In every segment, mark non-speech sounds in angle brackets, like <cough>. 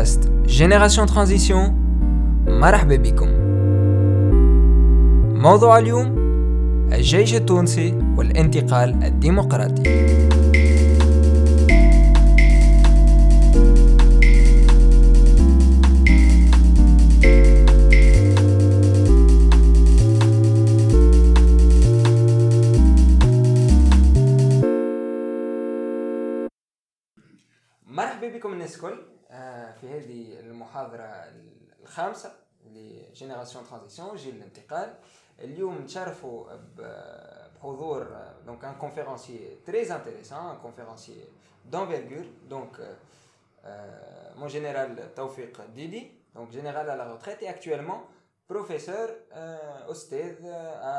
بودكاست جينيراسيون ترانزيسيون مرحبا بكم موضوع اليوم الجيش التونسي والانتقال الديمقراطي مرحبا بكم الناس الكل المحاضرة الخامسة لجينيراسيون ترانزيسيون جيل الانتقال اليوم نتشرفوا بحضور دونك ان كونفيرونسي تري انتريسون ان كونفيرونسي دونفيرغور دونك مون جينيرال توفيق ديدي دونك جينيرال على روتريت اي اكtuellement professeur euh, استاذ à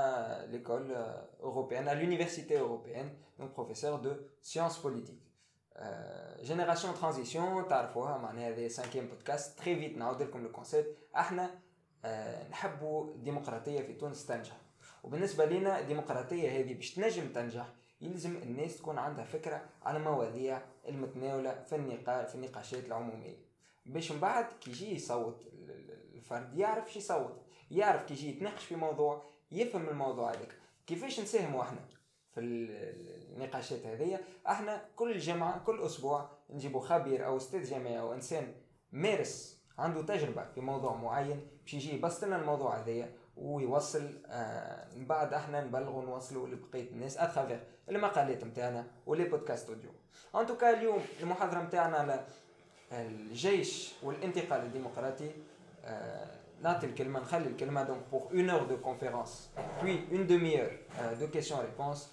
l'école européenne à l'université européenne donc professeur de sciences politiques جينيراسيون ترانزيسيون تعرفوها معناها هذا سانكيام بودكاست تري فيت نعاود لكم الكونسيبت إحنا نحبوا الديمقراطيه في تونس تنجح وبالنسبه لنا الديمقراطيه هذه باش تنجم تنجح يلزم الناس تكون عندها فكره على مواضيع المتناوله في النقاش في النقاشات العموميه باش من بعد كي يجي يصوت الفرد يعرف شو يصوت يعرف كي يجي يتناقش في موضوع يفهم الموضوع هذاك كيفاش نساهموا إحنا في النقاشات هذه إحنا كل جمعه كل أسبوع نجيبوا خبير أو أستاذ جامعي أو إنسان مارس عنده تجربة في موضوع معين باش يجي يبسط لنا الموضوع هذايا ويوصل آه من بعد إحنا نبلغوا نوصلوا لبقية الناس اترافير المقالات نتاعنا ولي بودكاست أوديو. ان توكا اليوم المحاضرة نتاعنا على الجيش والانتقال الديمقراطي آه نعطي الكلمة نخلي الكلمة دونك بور اون اور دو كونفيرونس بوي اون دومي اور دو كيسيون ريبونس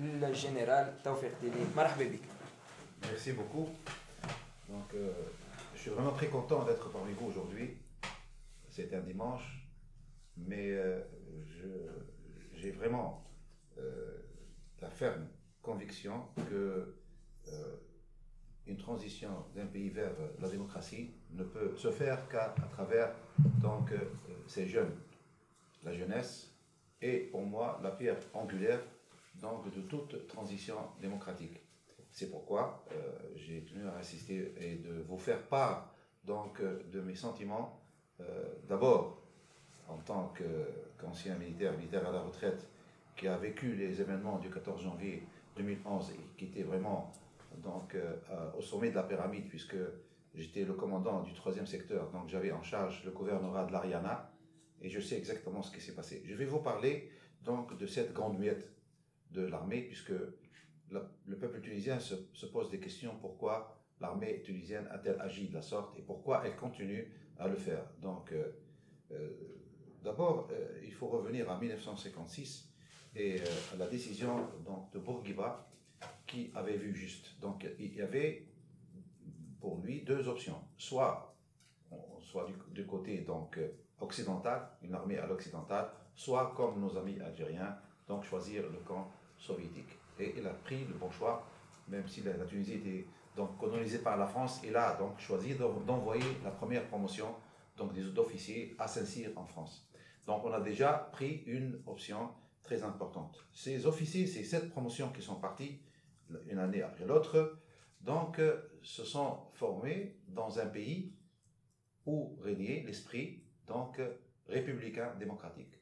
le général Taufik Dili. Merci beaucoup. Donc, euh, je suis vraiment très content d'être parmi vous aujourd'hui. C'est un dimanche, mais euh, j'ai vraiment euh, la ferme conviction que une transition d'un pays vers la démocratie ne peut se faire qu'à travers donc ces jeunes, la jeunesse, et pour moi la pierre angulaire donc de toute transition démocratique. C'est pourquoi euh, j'ai tenu à assister et de vous faire part donc euh, de mes sentiments. Euh, d'abord, en tant qu'ancien militaire, militaire à la retraite, qui a vécu les événements du 14 janvier 2011 et qui était vraiment donc au sommet de la pyramide puisque j'étais le commandant du troisième secteur, donc j'avais en charge le gouvernorat de l'Ariana et je sais exactement ce qui s'est passé. Je vais vous parler donc de cette grande muette de l'armée, puisque le peuple tunisien se, pose des questions pourquoi l'armée tunisienne a-t-elle agi de la sorte et pourquoi elle continue à le faire. Donc, euh, euh, d'abord, euh, il faut revenir à 1956 et à la décision donc, de Bourguiba qui avait vu juste. Donc, il y avait pour lui deux options. Soit, soit du, du côté donc, occidental, une armée à l'occidental, soit comme nos amis algériens, donc choisir le camp soviétique. Et il a pris le bon choix, même si la, Tunisie était donc colonisée par la France, il a donc choisi d'envoyer la première promotion donc des d'officiers à Saint-Cyr en France. Donc on a déjà pris une option très importante. Ces officiers, ces sept promotions qui sont partis une année après l'autre, donc euh, se sont formés dans un pays où régnait l'esprit donc républicain démocratique.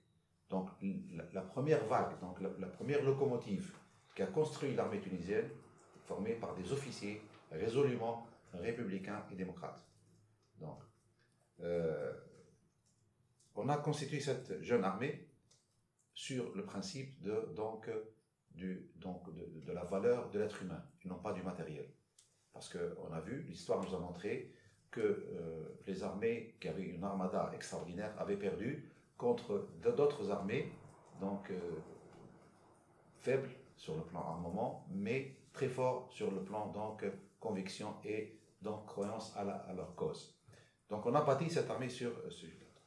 Donc la, première vague, donc la, première locomotive qui a construit l'armée tunisienne, formée par des officiers résolument républicains et démocrates. Donc, euh, on a constitué cette jeune armée sur le principe de, donc, du, donc de, la valeur de l'être humain, et non pas du matériel. Parce qu'on a vu, l'histoire nous a montré que euh, les armées qui avaient une armada extraordinaire avaient perdu contre d'autres armées, donc euh, faibles sur le plan armement, mais très forts sur le plan donc conviction et donc croyance à, leur cause. Donc on a bâti cette armée sur, euh,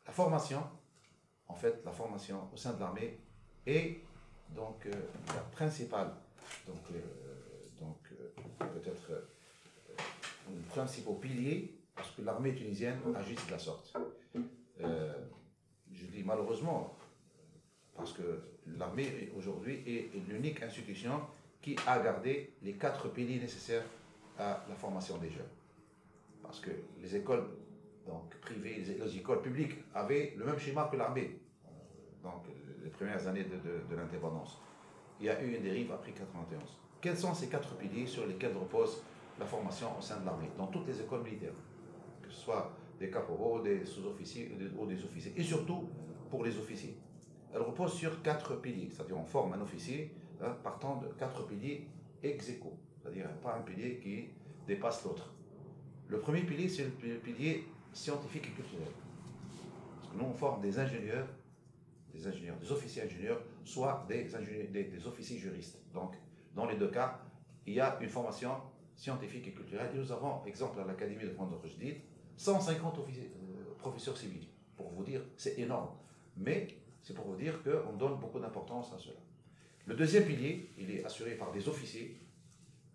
la formation, en fait la formation au sein de l'armée est donc euh, la principale, donc, donc peut-être le principal pilier parce que l'armée tunisienne agit de la sorte je dis malheureusement, parce que l'armée aujourd'hui est l'unique institution qui a gardé les quatre piliers nécessaires à la formation des jeunes. parce que les écoles donc, privées, les, écoles publiques avaient le même schéma que l'armée, donc les premières années de, l'indépendance. Il y a eu une dérive après 91. Quels sont ces quatre piliers sur lesquels repose la formation au sein de l'armée, dans toutes les écoles militaires, que ce soit des caporaux, des sous-officiers ou des officiers, et surtout pour les officiers. Elle repose sur quatre piliers, c'est-à-dire on forme un officier hein, partant de quatre piliers ex c'est-à-dire pas un pilier qui dépasse l'autre. Le premier pilier, c'est le pilier scientifique et culturel. Parce que nous, on forme des ingénieurs, des ingénieurs, des officiers ingénieurs, soit des, officiers juristes. Donc, dans les deux cas, il y a une formation scientifique et culturelle. Et nous avons, exemple, à l'Académie de France de 150 officiers, euh, professeurs civils. Pour vous dire, c'est énorme. Mais c'est pour vous dire qu'on donne beaucoup d'importance à cela. Le deuxième pilier, il est assuré par des officiers,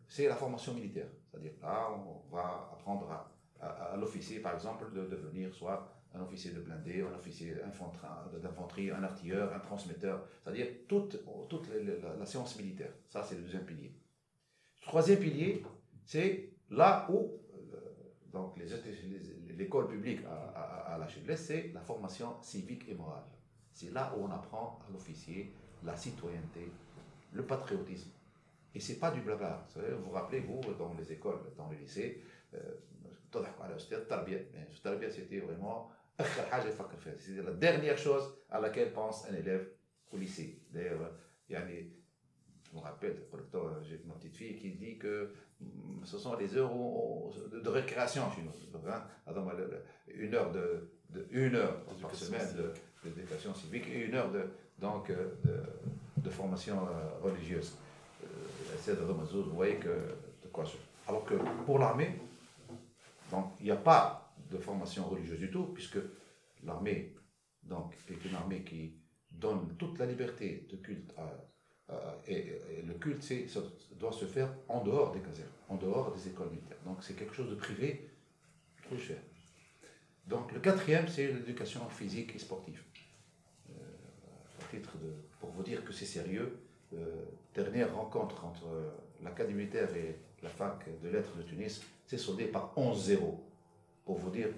c'est la formation militaire. C'est-à-dire, là, on va apprendre à, l'officier, par exemple, de devenir soit un officier de blindé, un officier d'infanterie, un artilleur, un transmetteur, c'est-à-dire toute, toute la, science militaire. Ça, c'est le deuxième pilier. Troisième pilier, c'est là où donc l'école publique à, à, la Chevlesse, c'est la formation civique et morale. C'est là où on apprend à l'officier la citoyenneté, le patriotisme. Et c'est pas du blabla. Vous vous rappelez, vous, dans les écoles, dans les lycées, euh, c'était vraiment c'était la dernière chose à laquelle pense un élève au lycée. D'ailleurs, je me rappelle, j'ai ma petite fille qui dit que ce sont les heures de, récréation chez nous. Hein. une heure de, une heure par semaine d'éducation civique et une heure de, donc, de, de formation euh, religieuse. Euh, de vous voyez que de quoi Alors que pour l'armée, donc il n'y a pas de formation religieuse du tout, puisque l'armée donc est une armée qui donne toute la liberté de culte et, le culte ça doit se faire en dehors des casernes, en dehors des écoles militaires. Donc c'est quelque chose de privé, trop cher. Donc le quatrième, c'est l'éducation physique et sportive. Euh, titre de, pour vous dire que c'est sérieux, euh, dernière rencontre entre l'Académie militaire et la fac de lettres de Tunis s'est soldée par 11-0. Pour vous dire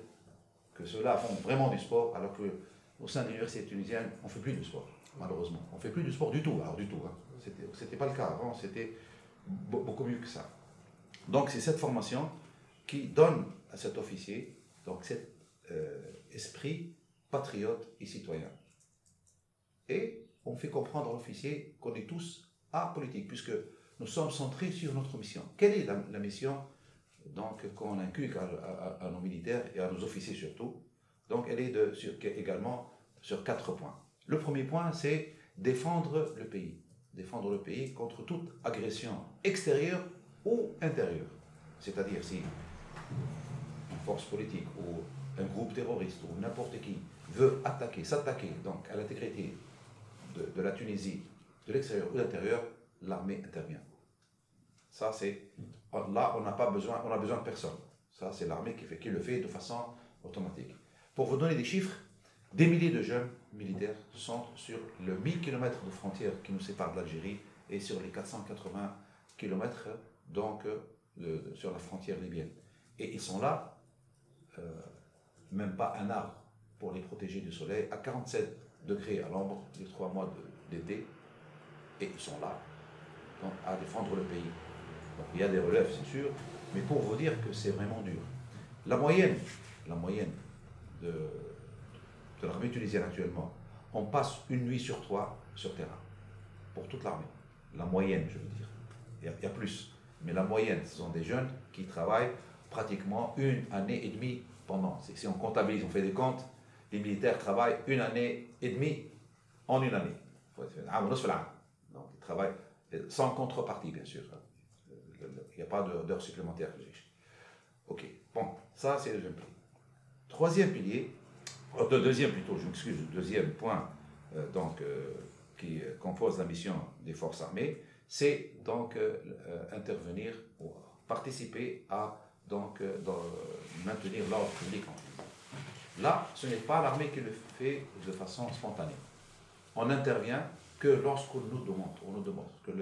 que ceux-là font vraiment du sport, alors que au sein de l'université tunisienne, on ne fait plus de sport, malheureusement. On ne fait plus de sport du tout, alors du tout. Hein. Ce n'était pas le cas avant, c'était beaucoup mieux que ça. Donc c'est cette formation qui donne à cet officier donc cet euh, esprit patriote et citoyen. Et on fait comprendre à l'officier qu'on est tous apolitiques, puisque nous sommes centrés sur notre mission. Quelle est la, mission donc qu'on inculque à, nos militaires et à nos officiers surtout? Donc elle est de, également sur quatre points. Le premier point, c'est défendre le pays. Défendre le pays contre toute agression extérieure ou intérieure. C'est-à-dire si une force politique ou un groupe terroriste ou n'importe qui veut attaquer, s'attaquer donc à l'intégrité de, la Tunisie, de l'extérieur ou de l'intérieur, l'armée intervient. Ça, c'est. Là, on n'a pas besoin, on besoin de personne. Ça, c'est l'armée qui, qui le fait de façon automatique. Pour vous donner des chiffres, des milliers de jeunes militaires sont sur le 1000 km de frontière qui nous sépare de l'Algérie et sur les 480 km donc sur la frontière libyenne. Et ils sont là, euh, même pas un arbre pour les protéger du soleil, à 47 degrés à l'ombre les trois mois d'été, et ils sont là donc, à défendre le pays. il y a des relèves, c'est sûr, mais pour vous dire que c'est vraiment dur. La moyenne, la moyenne de, de l'armée tunisienne actuellement, on passe une nuit sur trois sur terrain, pour toute l'armée. La moyenne, je veux dire. Il y, a, plus. Mais la moyenne, ce sont des jeunes qui travaillent pratiquement une année et demie pendant. Si on comptabilise, on fait des comptes, les militaires travaillent une année et demie en une année. Donc, ils travaillent sans contrepartie, bien sûr. Il n'y a pas d'heures supplémentaires. Ok, bon, ça c'est le deuxième pilier. Troisième pilier, oh, deuxième plutôt, je m'excuse, deuxième point euh, donc, euh, qui compose la mission des forces armées, c'est donc euh, intervenir ou participer à donc, maintenir l'ordre public Là, ce n'est pas l'armée qui le fait de façon spontanée. On n'intervient que lorsqu'on nous demande, on nous demande que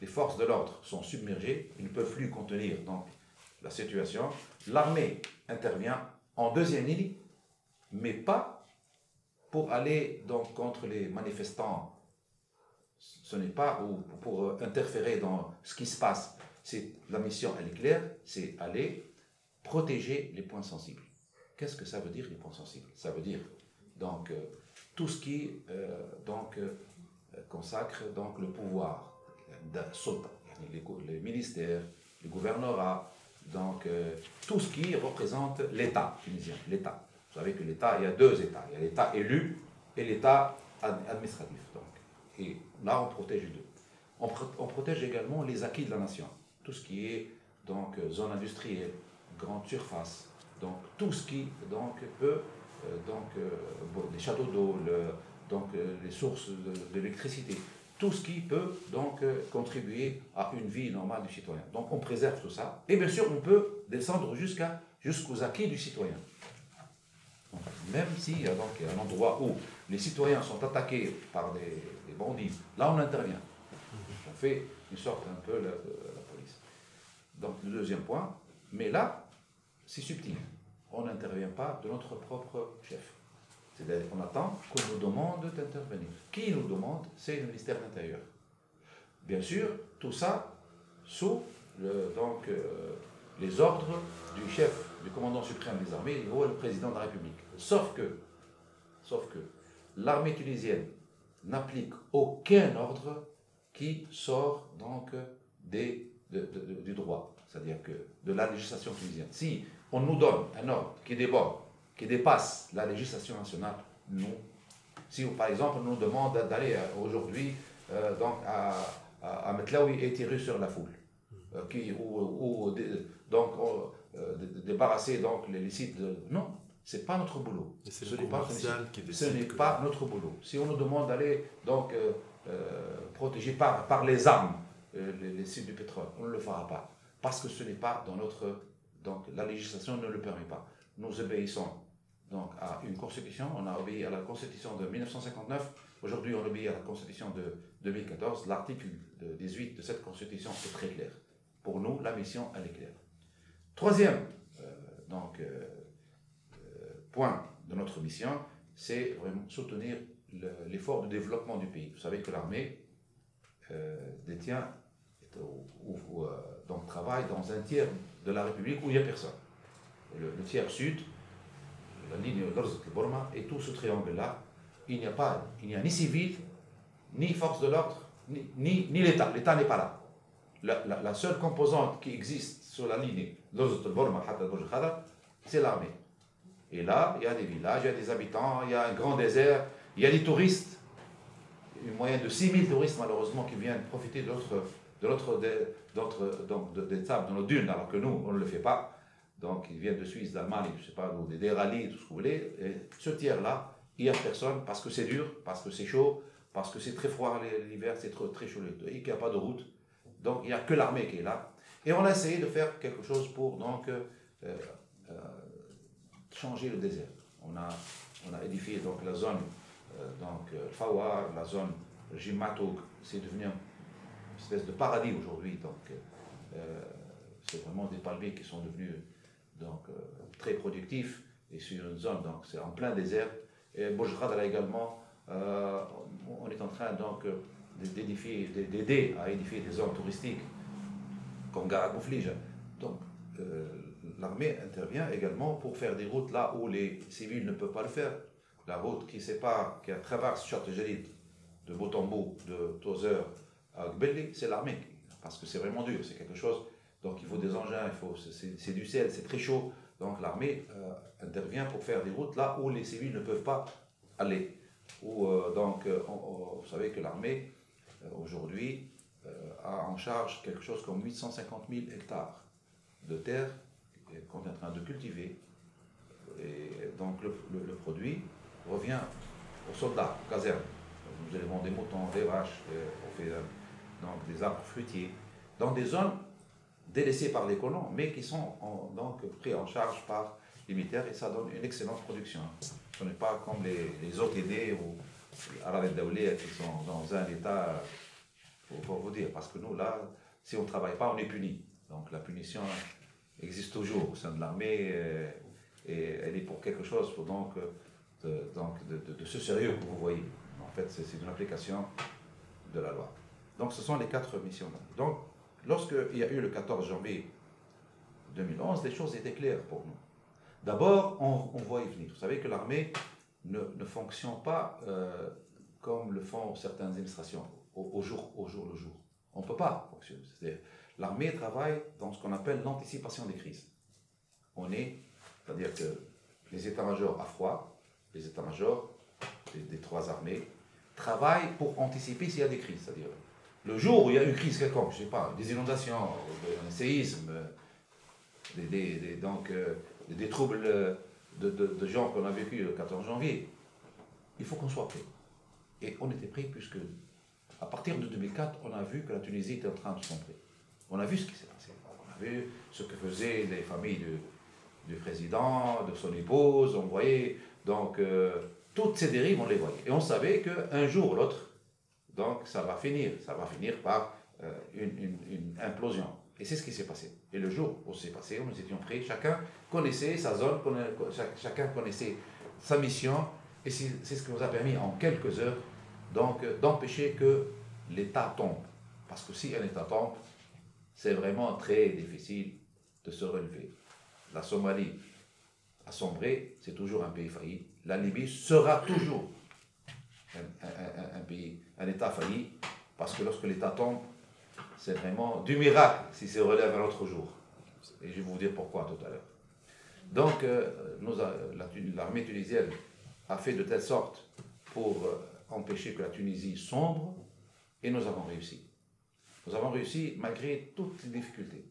les forces de l'ordre sont submergées, ils ne peuvent plus contenir donc la situation, l'armée intervient en deuxième ligne, mais pas pour aller donc contre les manifestants. Ce n'est pas pour interférer dans ce qui se passe. C'est la mission, elle est claire, c'est aller protéger les points sensibles. Qu'est-ce que ça veut dire les points sensibles? Ça veut dire donc euh, tout ce qui euh, donc euh, consacre donc le pouvoir les, les, ministères, les gouvernorats, donc tout ce qui représente l'État tunisien, l'État. Vous savez que l'État, il y a deux États. Il y a l'État élu et l'État administratif. Donc. Et là, on protège les deux. On, protège également les acquis de la nation. Tout ce qui est donc, zone industrielle, grande surface. Donc tout ce qui donc, peut, euh, donc, euh, les châteaux d'eau, euh, les sources d'électricité, tout ce qui peut donc contribuer à une vie normale du citoyen. Donc on préserve tout ça. Et bien sûr, on peut descendre jusqu'aux acquis du citoyen même s'il y a donc un endroit où les citoyens sont attaqués par des, bandits, là on intervient. On fait une sorte un peu la, la police. Donc le deuxième point, mais là, c'est subtil. On n'intervient pas de notre propre chef. C'est-à-dire qu'on attend qu'on nous demande d'intervenir. Qui nous demande C'est le ministère de l'Intérieur. Bien sûr, tout ça sous le, donc, euh, les ordres du chef, du commandant suprême des armées, ou le président de la République. Sauf que, l'armée tunisienne n'applique aucun ordre qui sort donc du droit, c'est-à-dire que de la législation tunisienne. Si on nous donne un ordre qui déborde, qui dépasse la législation nationale, non. Si par exemple on nous demande d'aller euh, aujourd'hui euh, donc à, à, Metlaoui et tirer sur la foule, ou, débarrasser donc les, sites de... Non, c'est pas notre boulot. Ce n'est pas, ce n'est pas notre boulot. Si on nous demande d'aller donc euh, protéger par, par les armes les, sites du pétrole, on ne le fera pas. Parce que ce n'est pas dans notre... Donc la législation ne le permet pas. Nous obéissons donc à une constitution, on a obéi à la constitution de 1959, aujourd'hui on obéit à la constitution de 2014. L'article 18 de cette constitution est très clair. Pour nous, la mission, elle est claire. Troisième euh, donc, euh, euh, point de notre mission, c'est vraiment soutenir l'effort de développement du pays. Vous savez que l'armée détient ou, donc travaille dans un tiers de la République où il n'y a personne. Le, tiers sud, la ligne Borma et tout ce triangle-là, il n'y a pas, il n'y a ni civil, ni force de l'ordre, ni, ni, l'État. L'État n'est pas là. La, seule composante qui existe sur la ligne Borma, c'est l'armée. Et là, il y a des villages, il y a des habitants, il y a un grand désert, il y a des touristes, une moyenne de 6000 touristes malheureusement qui viennent profiter de notre de l'autre donc des sables dans nos dunes, alors que nous, on ne le fait pas. Donc, ils viennent de Suisse, d'Allemagne, je sais pas, des, des tout ce que vous voulez. Et ce tiers-là, il n'y a personne parce que c'est dur, parce que c'est chaud, parce que c'est très froid l'hiver, c'est très, très chaud et qu'il n'y a pas de route. Donc, il n'y a que l'armée qui est là. Et on a essayé de faire quelque chose pour donc euh, euh, changer le désert. On a, on a édifié donc la zone euh, donc Fawar, la zone Jimatouk, c'est devenu espèce de paradis aujourd'hui. Donc, euh, c'est vraiment des palmiers qui sont devenus donc, euh, très productifs et sur une zone, donc c'est en plein désert. Et Bojrad également, euh, on est en train donc d'édifier, d'aider à édifier des zones touristiques comme Garagouflige. Donc, l'armée intervient également pour faire des routes là où les civils ne peuvent pas le faire. La route qui sépare, qui traverse Château-Jalid de Botambo, de Tozer à c'est l'armée, parce que c'est vraiment dur, c'est quelque chose. Donc il faut des engins, il faut, c'est du sel, c'est très chaud. Donc l'armée euh, intervient pour faire des routes là où les civils ne peuvent pas aller. Ou, euh, donc, euh, vous savez que l'armée, aujourd'hui, a en charge quelque chose comme 850 000 hectares de terre qu'on est en train de cultiver. Et donc le, produit revient aux soldats, aux casernes. Nous élevons des moutons, des vaches, on fait donc des arbres fruitiers, dans des zones délaissées par les colons, mais qui sont donc pris en charge par les militaires et ça donne une excellente production. Ce n'est pas comme les, les OTD ou Arabes Daoulé qui sont dans un état, pour, vous dire, parce que nous là, si on ne travaille pas, on est puni. Donc la punition existe toujours au sein de l'armée euh, et elle est pour quelque chose donc, de, donc de, ce sérieux que vous voyez. En fait, c'est une application de la loi. Donc, ce sont les quatre missions. Donc, lorsqu'il y a eu le 14 janvier 2011, les choses étaient claires pour nous. D'abord, on, voit y venir. Vous savez que l'armée ne, ne, fonctionne pas euh, comme le font certaines administrations, au, jour, au jour le jour. On ne peut pas fonctionner. L'armée travaille dans ce qu'on appelle l'anticipation des crises. On est, c'est-à-dire que les états-majors à froid, les états-majors des, trois armées, travaillent pour anticiper s'il y a des crises. C'est-à-dire, le jour où il y a une crise quelconque, je sais pas, des inondations, un séisme, des, donc, euh, des troubles de, de, genre qu'on a vécu le 14 janvier, il faut qu'on soit prêt. Et on était prêt puisque, à partir de 2004, on a vu que la Tunisie était en train de sombrer. On a vu ce qui s'est passé. On a vu ce que faisaient les familles du, président, de son épouse. On voyait donc euh, toutes ces dérives, on les voyait. Et on savait qu'un jour ou l'autre, donc ça va finir. Ça va finir par euh, une, implosion. Et c'est ce qui s'est passé. Et le jour où c'est passé, nous étions prêts. Chacun connaissait sa zone, chacun connaissait sa mission. Et c'est ce qui nous a permis en quelques heures donc d'empêcher que l'État tombe. Parce que si un État tombe, c'est vraiment très difficile de se relever. La Somalie a sombré, c'est toujours un pays failli. La Libye sera toujours un, pays, un État failli, parce que lorsque l'État tombe, c'est vraiment du miracle si se relève un autre jour. Et je vais vous dire pourquoi tout à l'heure. Donc, euh, l'armée tunisienne a fait de telle sorte pour euh, empêcher que la Tunisie sombre, et nous avons réussi. Nous avons réussi malgré toutes les difficultés.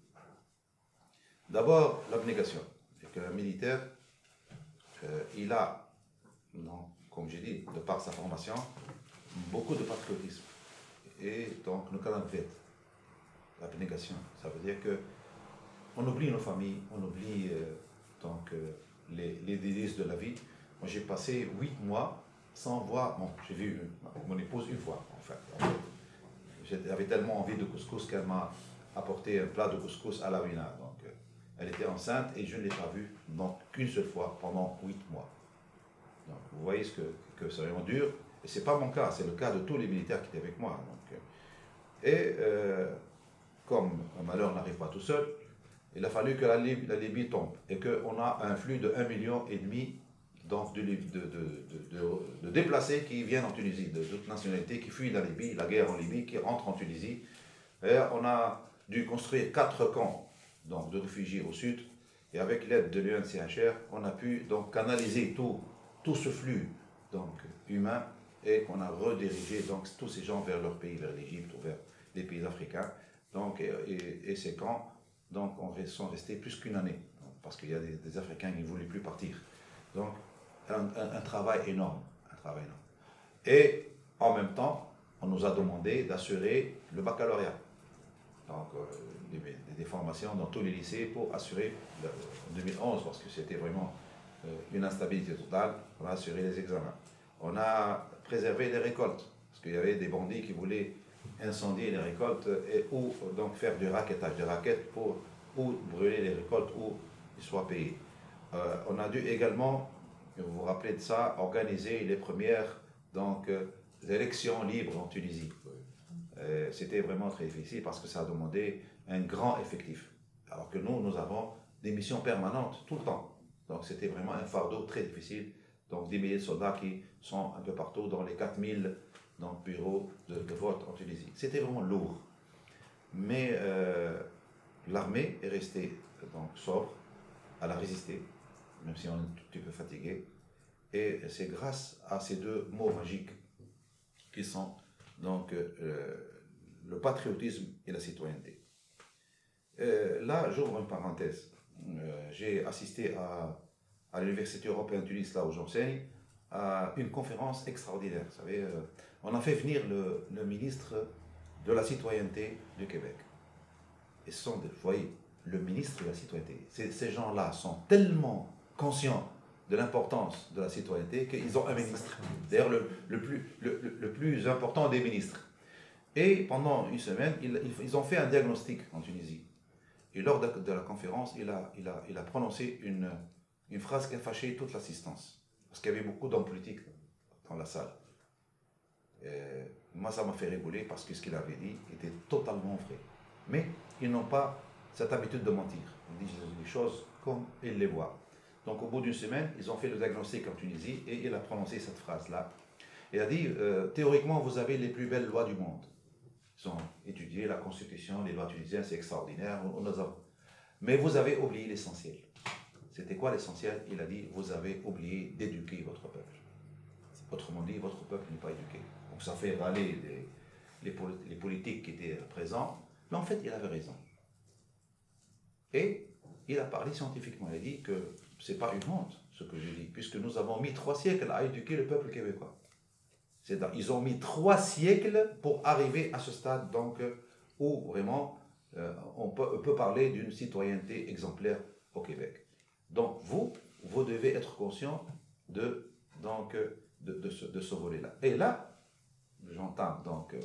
D'abord, l'abnégation. le militaire, euh, il a, non, comme j'ai dit, de par sa formation, beaucoup de patriotisme. Et donc, nous fait l'abnégation. Ça veut dire que on oublie nos familles, on oublie euh, donc, euh, les, délices de la vie. Moi, j'ai passé huit mois sans voir, bon, j'ai vu mon épouse une fois, en fait. J'avais tellement envie de couscous qu'elle m'a apporté un plat de couscous à la ruina. Donc, euh, elle était enceinte et je ne l'ai pas vue qu'une seule fois pendant huit mois. Donc, vous voyez ce que, que c'est vraiment dur. Et ce n'est pas mon cas, c'est le cas de tous les militaires qui étaient avec moi. Donc, euh, et euh, comme un malheur n'arrive pas tout seul, il a fallu que la Libye, la Libye tombe et qu'on a un flux de 1,5 million et demi donc de, de, déplacés qui viennent en Tunisie, de toute nationalité, qui fuient la Libye, la guerre en Libye, qui rentrent en Tunisie. Et on a dû construire quatre camps donc, de réfugiés au sud, et avec l'aide de l'UNCHR, on a pu donc canaliser tout, tout ce flux donc, humain et qu'on a redirigé donc, tous ces gens vers leur pays, vers l'Égypte ou vers les pays africains. Donc, et, ces camps donc, sont restés plus qu'une année, parce qu'il y a des, des Africains qui ne voulaient plus partir. Donc, un, travail énorme, un travail énorme. Et en même temps, on nous a demandé d'assurer le baccalauréat. Donc, euh, des, formations dans tous les lycées pour assurer, en 2011, parce que c'était vraiment euh, une instabilité totale, on a assuré les examens. On a préservé les récoltes, parce qu'il y avait des bandits qui voulaient incendier les récoltes et, ou donc faire du raquettage, des raquettes pour ou brûler les récoltes ou ils soient payés. Euh, on a dû également vous vous rappelez de ça, organiser les premières donc, euh, élections libres en Tunisie. Euh, c'était vraiment très difficile parce que ça a demandé un grand effectif. Alors que nous, nous avons des missions permanentes tout le temps. Donc c'était vraiment un fardeau très difficile. Donc des milliers de soldats qui sont un peu partout dans les 4000 donc, bureaux de, vote en Tunisie. C'était vraiment lourd. Mais euh, l'armée est restée donc sobre, elle a résisté, même si on est un petit peu fatigué. Et c'est grâce à ces deux mots magiques qui sont donc euh, le patriotisme et la citoyenneté. Euh, là, j'ouvre une parenthèse. Euh, j'ai assisté à, à l'Université européenne de Tunis, là où j'enseigne, à une conférence extraordinaire. Vous savez, on a fait venir le, le, ministre de la citoyenneté du Québec. Et ce sont, vous voyez, le ministre de la citoyenneté. Ces gens-là sont tellement conscients de l'importance de la citoyenneté qu'ils ont un ministre. D'ailleurs, le, plus, important des ministres. Et pendant une semaine, ils, ont fait un diagnostic en Tunisie. Et lors de, la conférence, il a, prononcé une phrase qui a fâché toute l'assistance. Parce qu'il y avait beaucoup d'hommes politiques dans la salle. moi, ça m'a fait rigoler parce que ce qu'il avait dit était totalement vrai. Mais ils n'ont pas cette habitude de mentir. Ils disent les choses comme ils les voient. Donc, au bout d'une semaine, ils ont fait le diagnostic en Tunisie et il a prononcé cette phrase-là. Il a dit euh, théoriquement, vous avez les plus belles lois du monde. Ils ont étudié la constitution, les lois tunisiennes, c'est extraordinaire. Mais vous avez oublié l'essentiel. C'était quoi l'essentiel? Il a dit vous avez oublié d'éduquer votre peuple. Autrement dit, votre peuple n'est pas éduqué. Donc ça fait râler les, les politiques qui étaient présents. Mais en fait, il avait raison. Et il a parlé scientifiquement. Il a dit que ce n'est pas une honte, ce que je dis, puisque nous avons mis trois siècles à éduquer le peuple québécois. Ils ont mis trois siècles pour arriver à ce stade donc, où vraiment euh, on peut, parler d'une citoyenneté exemplaire au Québec. Donc vous, vous devez être conscient de, donc, de ce volet-là. Et là, j'entends donc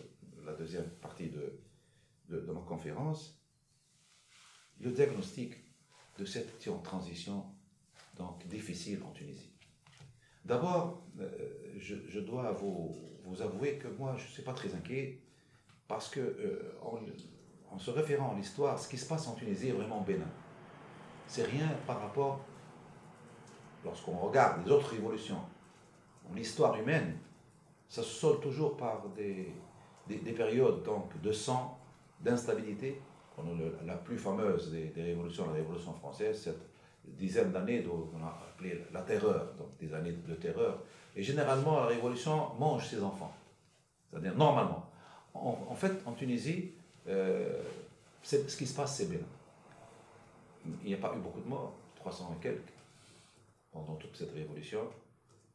la deuxième partie de, de, de ma conférence, le diagnostic de cette transition donc difficile en Tunisie. D'abord, euh, je, dois vous, avouer que moi, je ne suis pas très inquiet parce que euh, en, se référant à l'histoire, ce qui se passe en Tunisie est vraiment bénin. C'est rien par rapport, lorsqu'on regarde les autres révolutions, l'histoire humaine, ça se solde toujours par des, des, périodes donc, de sang, d'instabilité. La plus fameuse des, des révolutions, la Révolution française, cette dizaines d'années qu'on a appelé la terreur, donc des années de terreur. Et généralement, la révolution mange ses enfants. C'est-à-dire, normalement. En, fait, en Tunisie, euh, ce qui se passe, c'est bien. Il n'y a pas eu beaucoup de morts, 300 et quelques, pendant toute cette révolution.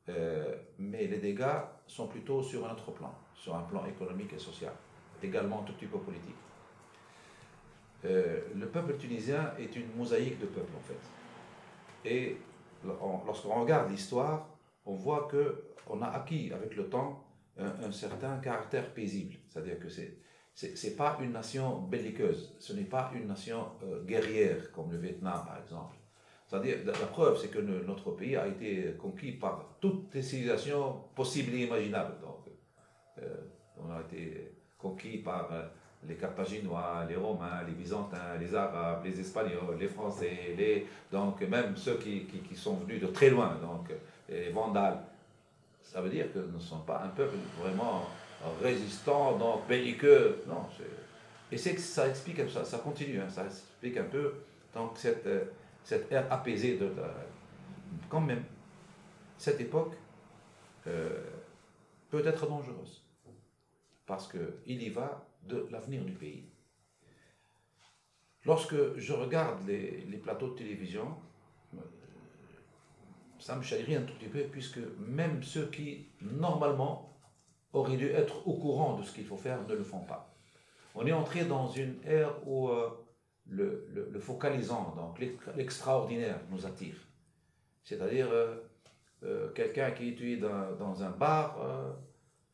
Euh, mais les dégâts sont plutôt sur un autre plan, sur un plan économique et social, également tout petit peu politique. Euh, le peuple tunisien est une mosaïque de peuples, en fait. Et lorsqu'on regarde l'histoire, on voit qu'on a acquis avec le temps un, certain caractère paisible. C'est-à-dire que c'est n'est pas une nation belliqueuse, ce n'est pas une nation euh, guerrière comme le Vietnam par exemple. C'est-à-dire, la preuve, c'est que notre pays a été conquis par toutes les civilisations possibles et imaginables. Donc, euh, on a été conquis par euh, les Carthaginois, les Romains, les Byzantins, les Arabes, les Espagnols, les Français, les, donc même ceux qui, qui, sont venus de très loin, donc les Vandales. Ça veut dire que nous ne sommes pas un peuple vraiment résistant, donc belliqueux. Non, et c'est que ça explique ça, ça continue, hein, ça explique un peu donc cette, cette ère apaisée de, quand même. Cette époque euh, peut être dangereuse parce qu'il y va de l'avenir du pays. Lorsque je regarde les, plateaux de télévision, euh, ça me chagrine un tout petit peu, puisque même ceux qui, normalement, auraient dû être au courant de ce qu'il faut faire, ne le font pas. On est entré dans une ère où euh, le, focalisant, donc l'extraordinaire, nous attire. C'est-à-dire, euh, quelqu'un qui étudie dans, dans un bar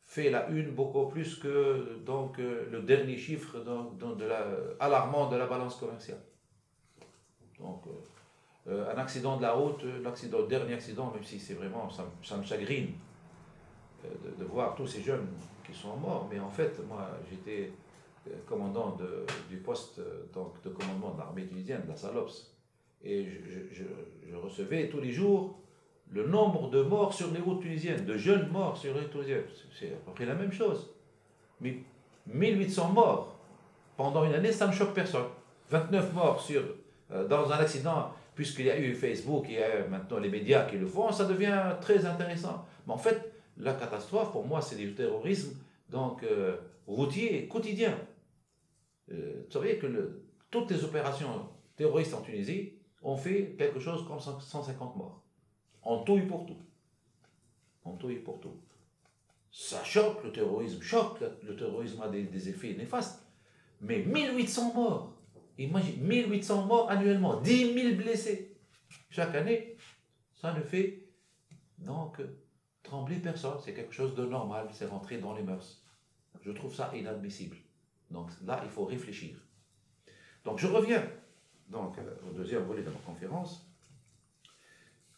fait la une beaucoup plus que donc, euh, le dernier chiffre de la, alarmant de la balance commerciale. Donc, euh, euh, un accident de la route, l'accident, dernier accident, même si c'est vraiment, ça, me chagrine de, voir tous ces jeunes qui sont morts, mais en fait, moi, j'étais commandant de, du poste donc, de commandement de l'armée tunisienne, de la SALOPS, et je recevais tous les jours le nombre de morts sur les routes tunisiennes, de jeunes morts sur les routes tunisiennes, c'est à peu près la même chose. Mais 1800 morts pendant une année, ça ne choque personne. 29 morts sur, euh, dans un accident, puisqu'il y a eu Facebook, a maintenant les médias qui le font, ça devient très intéressant. Mais en fait, la catastrophe, pour moi, c'est du terrorisme donc, euh, routier quotidien. Euh, vous savez que toutes les opérations terroristes en Tunisie ont fait quelque chose comme 150 morts. En tout et pour tout. En tout et pour tout. Ça choque, le terrorisme choque, le terrorisme a des, effets néfastes. Mais 1800 morts, imagine, 1800 morts annuellement, 10 000 blessés chaque année, ça ne fait donc trembler personne. C'est quelque chose de normal, c'est rentré dans les mœurs. Je trouve ça inadmissible. Donc là, il faut réfléchir. Donc je reviens donc au deuxième volet de ma conférence,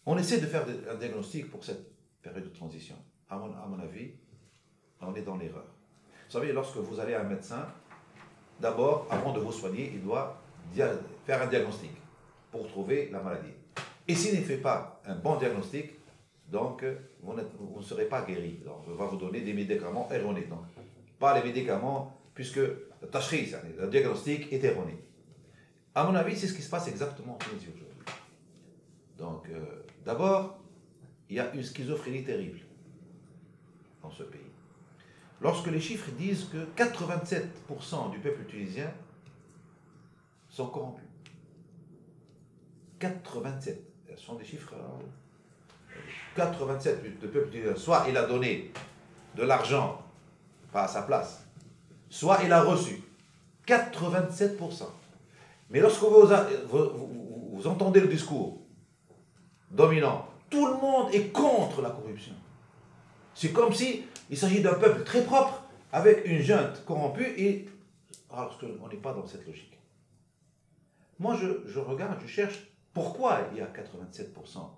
on essaie de faire un diagnostic pour cette période de transition. À mon, avis, on est dans l'erreur. Vous savez, lorsque vous allez à un médecin, d'abord, avant de vous soigner, il doit faire un diagnostic pour trouver la maladie. Et s'il ne fait pas un bon diagnostic, donc vous, ne serez pas guéri. Donc, on va vous donner des médicaments erronés. Donc, pas les médicaments, puisque le diagnostic est erroné. À mon avis, c'est ce qui se passe exactement en aujourd'hui. Donc, euh, d'abord, il y a une schizophrénie terrible dans ce pays. Lorsque les chiffres disent que 87% du peuple tunisien sont corrompus. 87. Ce sont des chiffres. 87 hein. du peuple tunisien. Soit il a donné de l'argent, pas à sa place, soit il a reçu. 87%. Mais lorsque vous, vous entendez le discours dominant, tout le monde est contre la corruption. C'est comme si il s'agit d'un peuple très propre avec une junte corrompue et alors qu'on n'est pas dans cette logique. Moi, je, regarde, je cherche pourquoi il y a 87%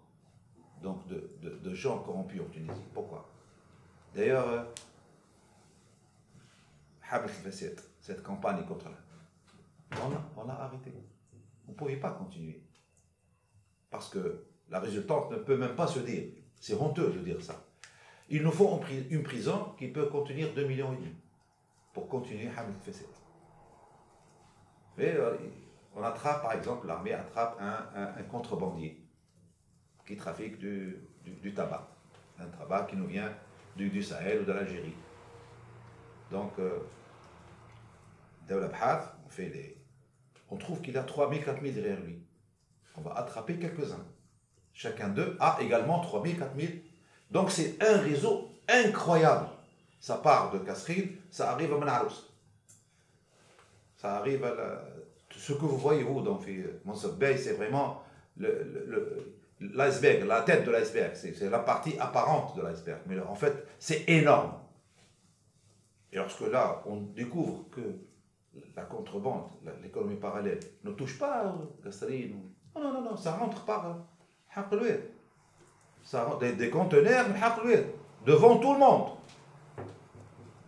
donc de, gens corrompus en Tunisie. Pourquoi? D'ailleurs, euh, cette campagne contre la... On a, on a arrêté. On ne pouvait pas continuer. Parce que la résultante ne peut même pas se dire. C'est honteux de dire ça. Il nous faut une prison qui peut contenir 2 millions et demi pour continuer Hamid Fesset. Mais euh, on attrape, par exemple, l'armée attrape un, contrebandier qui trafique du, tabac. Un tabac qui nous vient du, Sahel ou de l'Algérie. Donc, euh, on. On trouve qu'il a 3000, 4000 derrière lui. On va attraper quelques-uns. Chacun d'eux a également 3000, 4000. Donc c'est un réseau incroyable. Ça part de Kasrine, ça arrive à Manarous. Ça arrive à ce que vous voyez vous dans Bay, c'est vraiment l'iceberg, la tête de l'iceberg. C'est la partie apparente de l'iceberg. Mais en fait, c'est énorme. Et lorsque là, on découvre que la contrebande, l'économie parallèle, ne touche pas Kasrine, non, non, non, ça rentre par ça, des, des conteneurs devant tout le monde.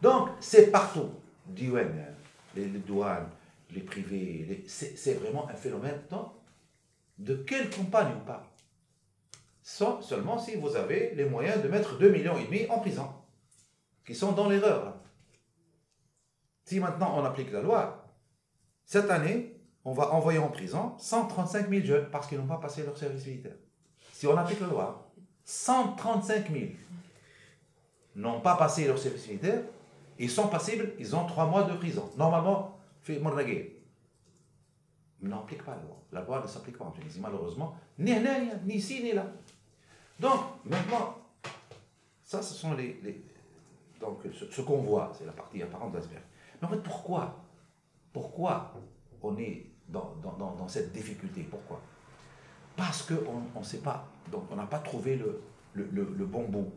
Donc, c'est partout. Les, les douanes, les privés, c'est vraiment un phénomène. de quelle campagne on parle? Seulement si vous avez les moyens de mettre 2 millions et demi en prison, qui sont dans l'erreur. Si maintenant on applique la loi, cette année, on va envoyer en prison 135 000 jeunes parce qu'ils n'ont pas passé leur service militaire si on applique la loi, 135 000 n'ont pas passé leur service militaire, ils sont passibles, ils ont trois mois de prison. Normalement, on n'applique pas la loi. La loi ne s'applique pas en Tunisie, malheureusement, ni, ni ici, ni là. Donc, maintenant, ça, ce sont les. donc, ce, qu'on voit, c'est la partie apparente de l'iceberg. Mais en fait, pourquoi Pourquoi on est dans, dans, dans cette difficulté? Pourquoi? Parce qu'on ne sait pas, donc on n'a pas trouvé le, le, le, bon bout.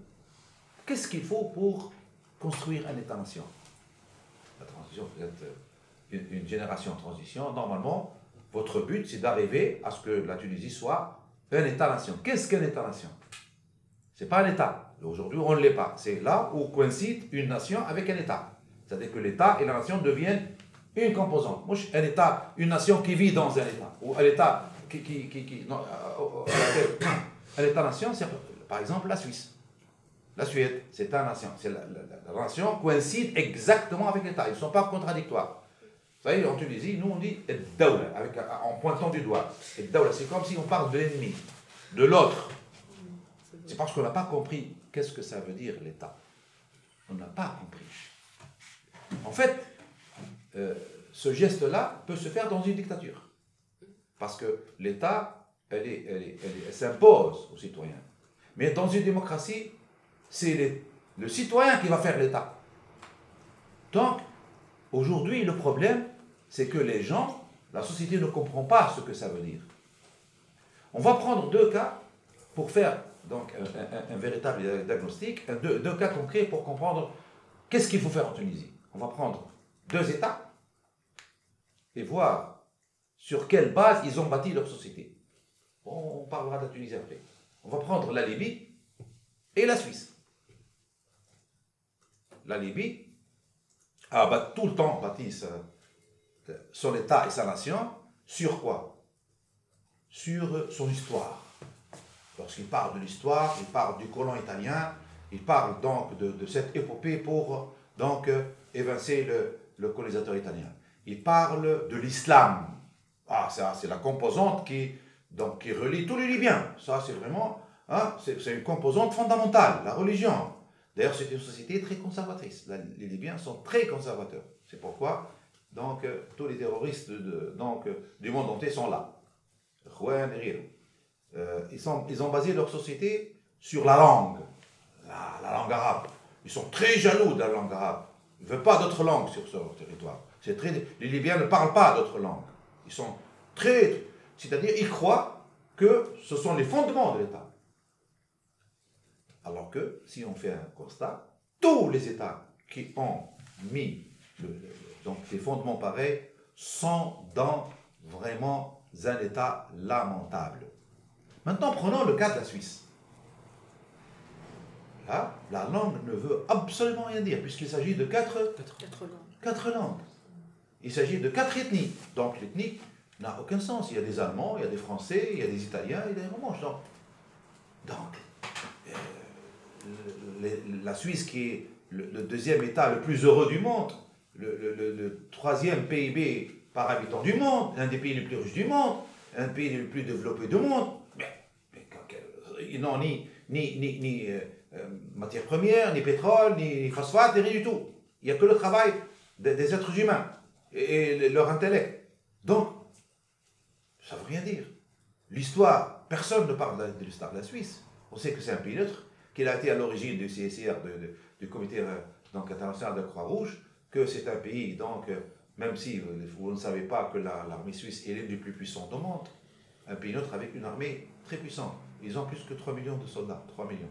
Qu'est-ce qu'il faut pour construire un État-nation La transition, vous êtes une, génération en transition. Normalement, votre but, c'est d'arriver à ce que la Tunisie soit un État-nation. Qu'est-ce qu'un État-nation Ce n'est pas un État. Aujourd'hui, on ne l'est pas. C'est là où coïncide une nation avec un État. C'est-à-dire que l'État et la nation deviennent une composante. Un État, une nation qui vit dans un État, ou un État qui, qui, qui, à l'État-nation, c'est par exemple la Suisse. La Suède, c'est un nation. La, la, nation coïncide exactement avec l'État. Ils ne sont pas contradictoires. Vous savez, en Tunisie, nous on dit avec, en pointant du doigt. C'est comme si on parle de l'ennemi, de l'autre. C'est parce qu'on n'a pas compris qu'est-ce que ça veut dire l'État. On n'a pas compris. En fait, euh, ce geste-là peut se faire dans une dictature. Parce que l'État, elle, s'impose aux citoyens. Mais dans une démocratie, c'est le citoyen qui va faire l'État. Donc, aujourd'hui, le problème, c'est que les gens, la société ne comprend pas ce que ça veut dire. On va prendre deux cas pour faire donc un, véritable diagnostic, deux, cas concrets pour comprendre qu'est-ce qu'il faut faire en Tunisie. On va prendre deux États et voir sur quelle base ils ont bâti leur société. On parlera de la Tunisie après. On va prendre la Libye et la Suisse. La Libye a tout le temps bâti son État et sa nation sur quoi? Sur son histoire. Lorsqu'il parle de l'histoire, il parle du colon italien, il parle donc de, cette épopée pour donc évincer le, le colonisateur italien. Il parle de l'islam. Ah, ça, c'est la composante qui, donc, qui relie tous les Libyens. Ça, c'est vraiment, hein, c'est, une composante fondamentale, la religion. D'ailleurs, c'est une société très conservatrice. les Libyens sont très conservateurs. C'est pourquoi, donc, euh, tous les terroristes de, donc, du monde entier sont là. Euh, ils, sont, ils ont basé leur société sur la langue, la, langue arabe. Ils sont très jaloux de la langue arabe. Ils ne veulent pas d'autres langues sur leur territoire. Très, les Libyens ne parlent pas d'autres langues. Ils sont très... C'est-à-dire, ils croient que ce sont les fondements de l'État. Alors que, si on fait un constat, tous les États qui ont mis donc des fondements pareils sont dans vraiment un état lamentable. Maintenant, prenons le cas de la Suisse. Là, la langue ne veut absolument rien dire, puisqu'il s'agit de quatre, quatre, langues. Il s'agit de quatre ethnies. Donc l'ethnie n'a aucun sens. Il y a des Allemands, il y a des Français, il y a des Italiens, il y a des Romanches. Donc, euh, la Suisse, qui est le, deuxième État le plus heureux du monde, le, troisième PIB par habitant du monde, l'un des pays les plus riches du monde, un pays le plus développé du monde, ils n'ont ni, ni, ni, ni euh, euh, matières ni pétrole, ni phosphate, ni rien du tout. Il n'y a que le travail des, êtres humains et, leur intellect. Donc, ça ne veut rien dire. L'histoire, personne ne parle de l'histoire de la Suisse. On sait que c'est un pays neutre, qu'il a été à l'origine du CSR, du comité euh, donc, international de la Croix-Rouge, que c'est un pays, donc, même si vous, ne savez pas que l'armée suisse est l'une des plus puissantes au monde, un pays neutre avec une armée très puissante. Ils ont plus que 3 millions de soldats, 3 millions.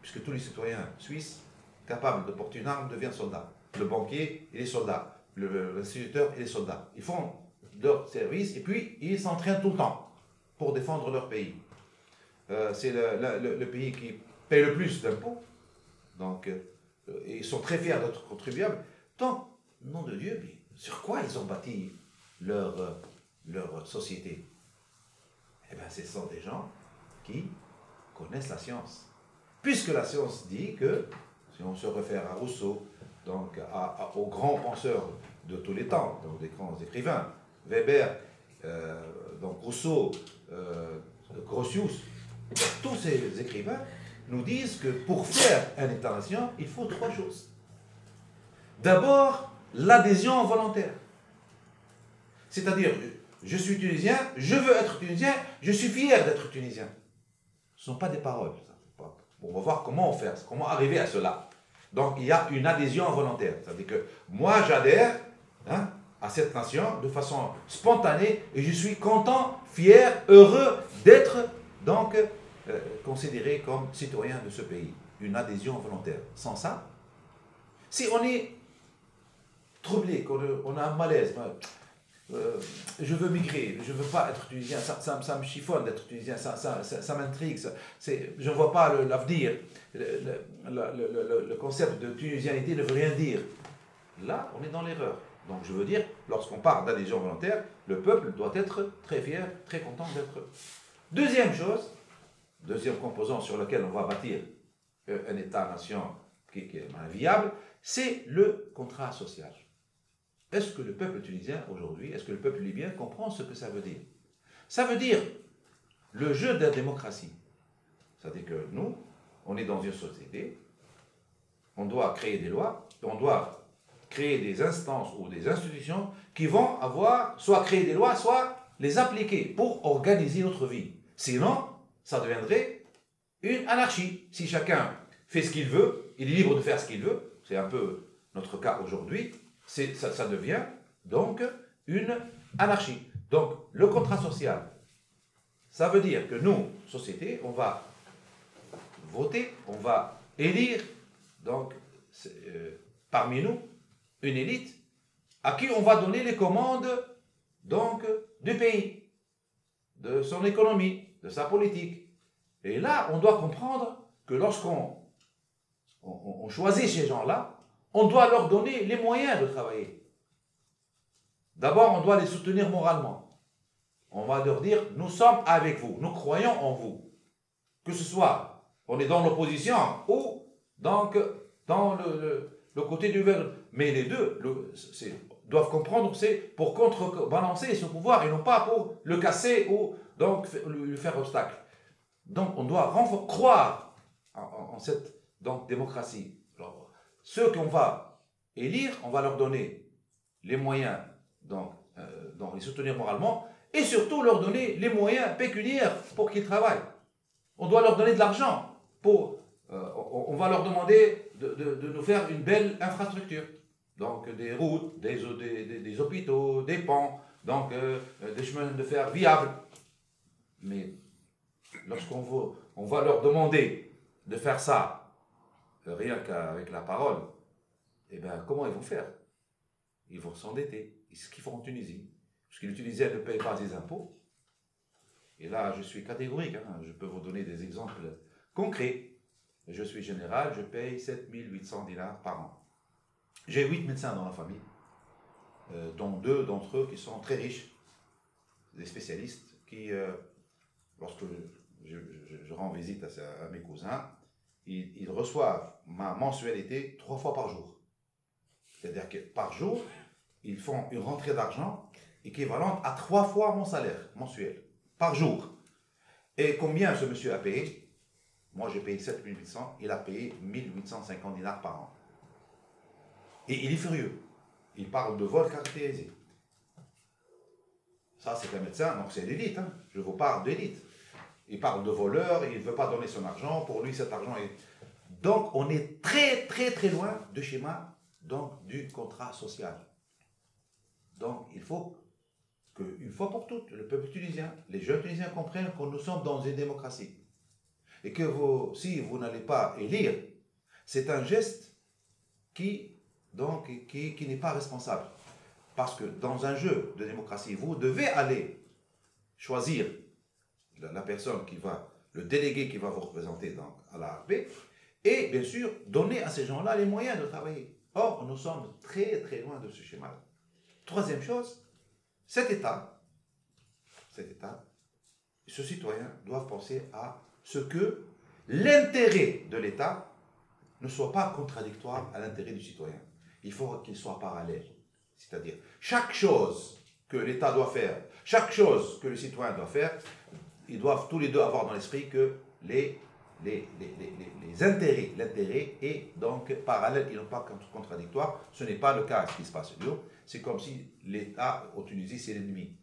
Puisque tous les citoyens suisses capables de porter une arme deviennent soldats. Le banquier, il est soldat. L'instituteur, il est soldat. Ils font leur service et puis ils s'entraînent tout le temps pour défendre leur pays. Euh, c'est le, pays qui paye le plus d'impôts. Donc, euh, ils sont très fiers d'être contribuables. Donc, nom de Dieu, sur quoi ils ont bâti leur, euh, leur société? Eh bien, ce sont des gens qui connaissent la science. Puisque la science dit que, si on se réfère à Rousseau, donc aux grands penseurs de tous les temps, donc des grands écrivains, Weber, euh, donc Rousseau, euh, Grotius, tous ces écrivains nous disent que pour faire un État-nation, il faut trois choses. D'abord, l'adhésion volontaire. C'est-à-dire, je suis tunisien, je veux être tunisien, je suis fier d'être tunisien. Ce ne sont pas des paroles. on va voir comment faire, comment arriver à cela. Donc il y a une adhésion volontaire. C'est-à-dire que moi j'adhère hein, à cette nation de façon spontanée et je suis content, fier, heureux d'être donc euh, considéré comme citoyen de ce pays. Une adhésion volontaire. Sans ça, si on est troublé, qu'on a un malaise, euh, je veux migrer, je veux pas être tunisien, ça, ça, me chiffonne d'être tunisien, ça, ça m'intrigue, je ne vois pas l'avenir. Le, le, le, concept de tunisianité ne veut rien dire. Là, on est dans l'erreur. Donc je veux dire, lorsqu'on parle d'adhésion volontaire, le peuple doit être très fier, très content d'être. Deuxième chose, deuxième composant sur lequel on va bâtir euh, un État-nation qui, est viable, c'est le contrat social. Est-ce que le peuple tunisien aujourd'hui, est-ce que le peuple libyen comprend ce que ça veut dire? Ça veut dire le jeu de la démocratie. C'est-à-dire que nous, on est dans une société, on doit créer des lois, on doit créer des instances ou des institutions qui vont avoir soit créer des lois, soit les appliquer pour organiser notre vie. Sinon, ça deviendrait une anarchie. Si chacun fait ce qu'il veut, il est libre de faire ce qu'il veut, c'est un peu notre cas aujourd'hui, ça, ça devient donc une anarchie. Donc le contrat social, ça veut dire que nous, société, on va voter, on va élire donc euh, parmi nous une élite à qui on va donner les commandes donc du pays, de son économie, de sa politique. Et là, on doit comprendre que lorsqu'on on, choisit ces gens-là, on doit leur donner les moyens de travailler. D'abord, on doit les soutenir moralement. On va leur dire, nous sommes avec vous, nous croyons en vous. Que ce soit, on est dans l'opposition ou donc, dans le, le, côté du. Mais les deux doivent comprendre c'est pour contrebalancer ce pouvoir et non pas pour le casser ou donc lui faire obstacle. Donc on doit croire en, cette donc, démocratie. Alors, ceux qu'on va élire, on va leur donner les moyens euh, donc les soutenir moralement et surtout leur donner les moyens pécuniaires pour qu'ils travaillent. On doit leur donner de l'argent pour... Euh, on, va leur demander de, de, nous faire une belle infrastructure. Donc des routes, des, hôpitaux, des ponts, donc euh, des chemins de fer viables. Mais lorsqu'on va, leur demander de faire ça, euh, rien qu'avec la parole, eh bien, comment ils vont faire? Ils vont s'endetter. ce qu'ils font en Tunisie. Parce que les Tunisiens ne payent pas des impôts. Et là, je suis catégorique. Hein. Je peux vous donner des exemples concrets. Je suis général, je paye 7800 dinars par an. J'ai 8 médecins dans la famille, euh, dont deux d'entre eux qui sont très riches, des spécialistes qui, euh, lorsque je, rends visite à, mes cousins, ils, reçoivent ma mensualité trois fois par jour. C'est-à-dire que par jour, ils font une rentrée d'argent équivalente à trois fois mon salaire mensuel, par jour. Et combien ce monsieur a payé? Moi, j'ai payé 7800, il a payé 1850 dinars par an. Et il est furieux. Il parle de vol caractérisé. Ça, c'est un médecin, donc c'est l'élite. Hein. Je vous parle d'élite. Il parle de voleur, il ne veut pas donner son argent. Pour lui, cet argent est. Donc, on est très, très, très loin du schéma donc, du contrat social. Donc, il faut qu'une fois pour toutes, le peuple tunisien, les jeunes tunisiens comprennent que nous sommes dans une démocratie. Et que si vous n'allez pas élire, c'est un geste qui, donc, qui, n'est pas responsable. Parce que dans un jeu de démocratie, vous devez aller choisir la, personne qui va, le délégué qui va vous représenter à la paix, et bien sûr donner à ces gens-là les moyens de travailler. Or, nous sommes très très loin de ce schéma. Troisième chose, cet État, cet État, ce citoyen doivent penser à ce que l'intérêt de l'État ne soit pas contradictoire à l'intérêt du citoyen. Il faut qu'il soit parallèle. C'est-à-dire, chaque chose que l'État doit faire, chaque chose que le citoyen doit faire, ils doivent tous les deux avoir dans l'esprit que les, les, les, intérêts, l'intérêt est donc parallèle, ils n'ont pas contradictoire. Ce n'est pas le cas ce qui se passe C'est comme si l'État au Tunisie, c'est l'ennemi.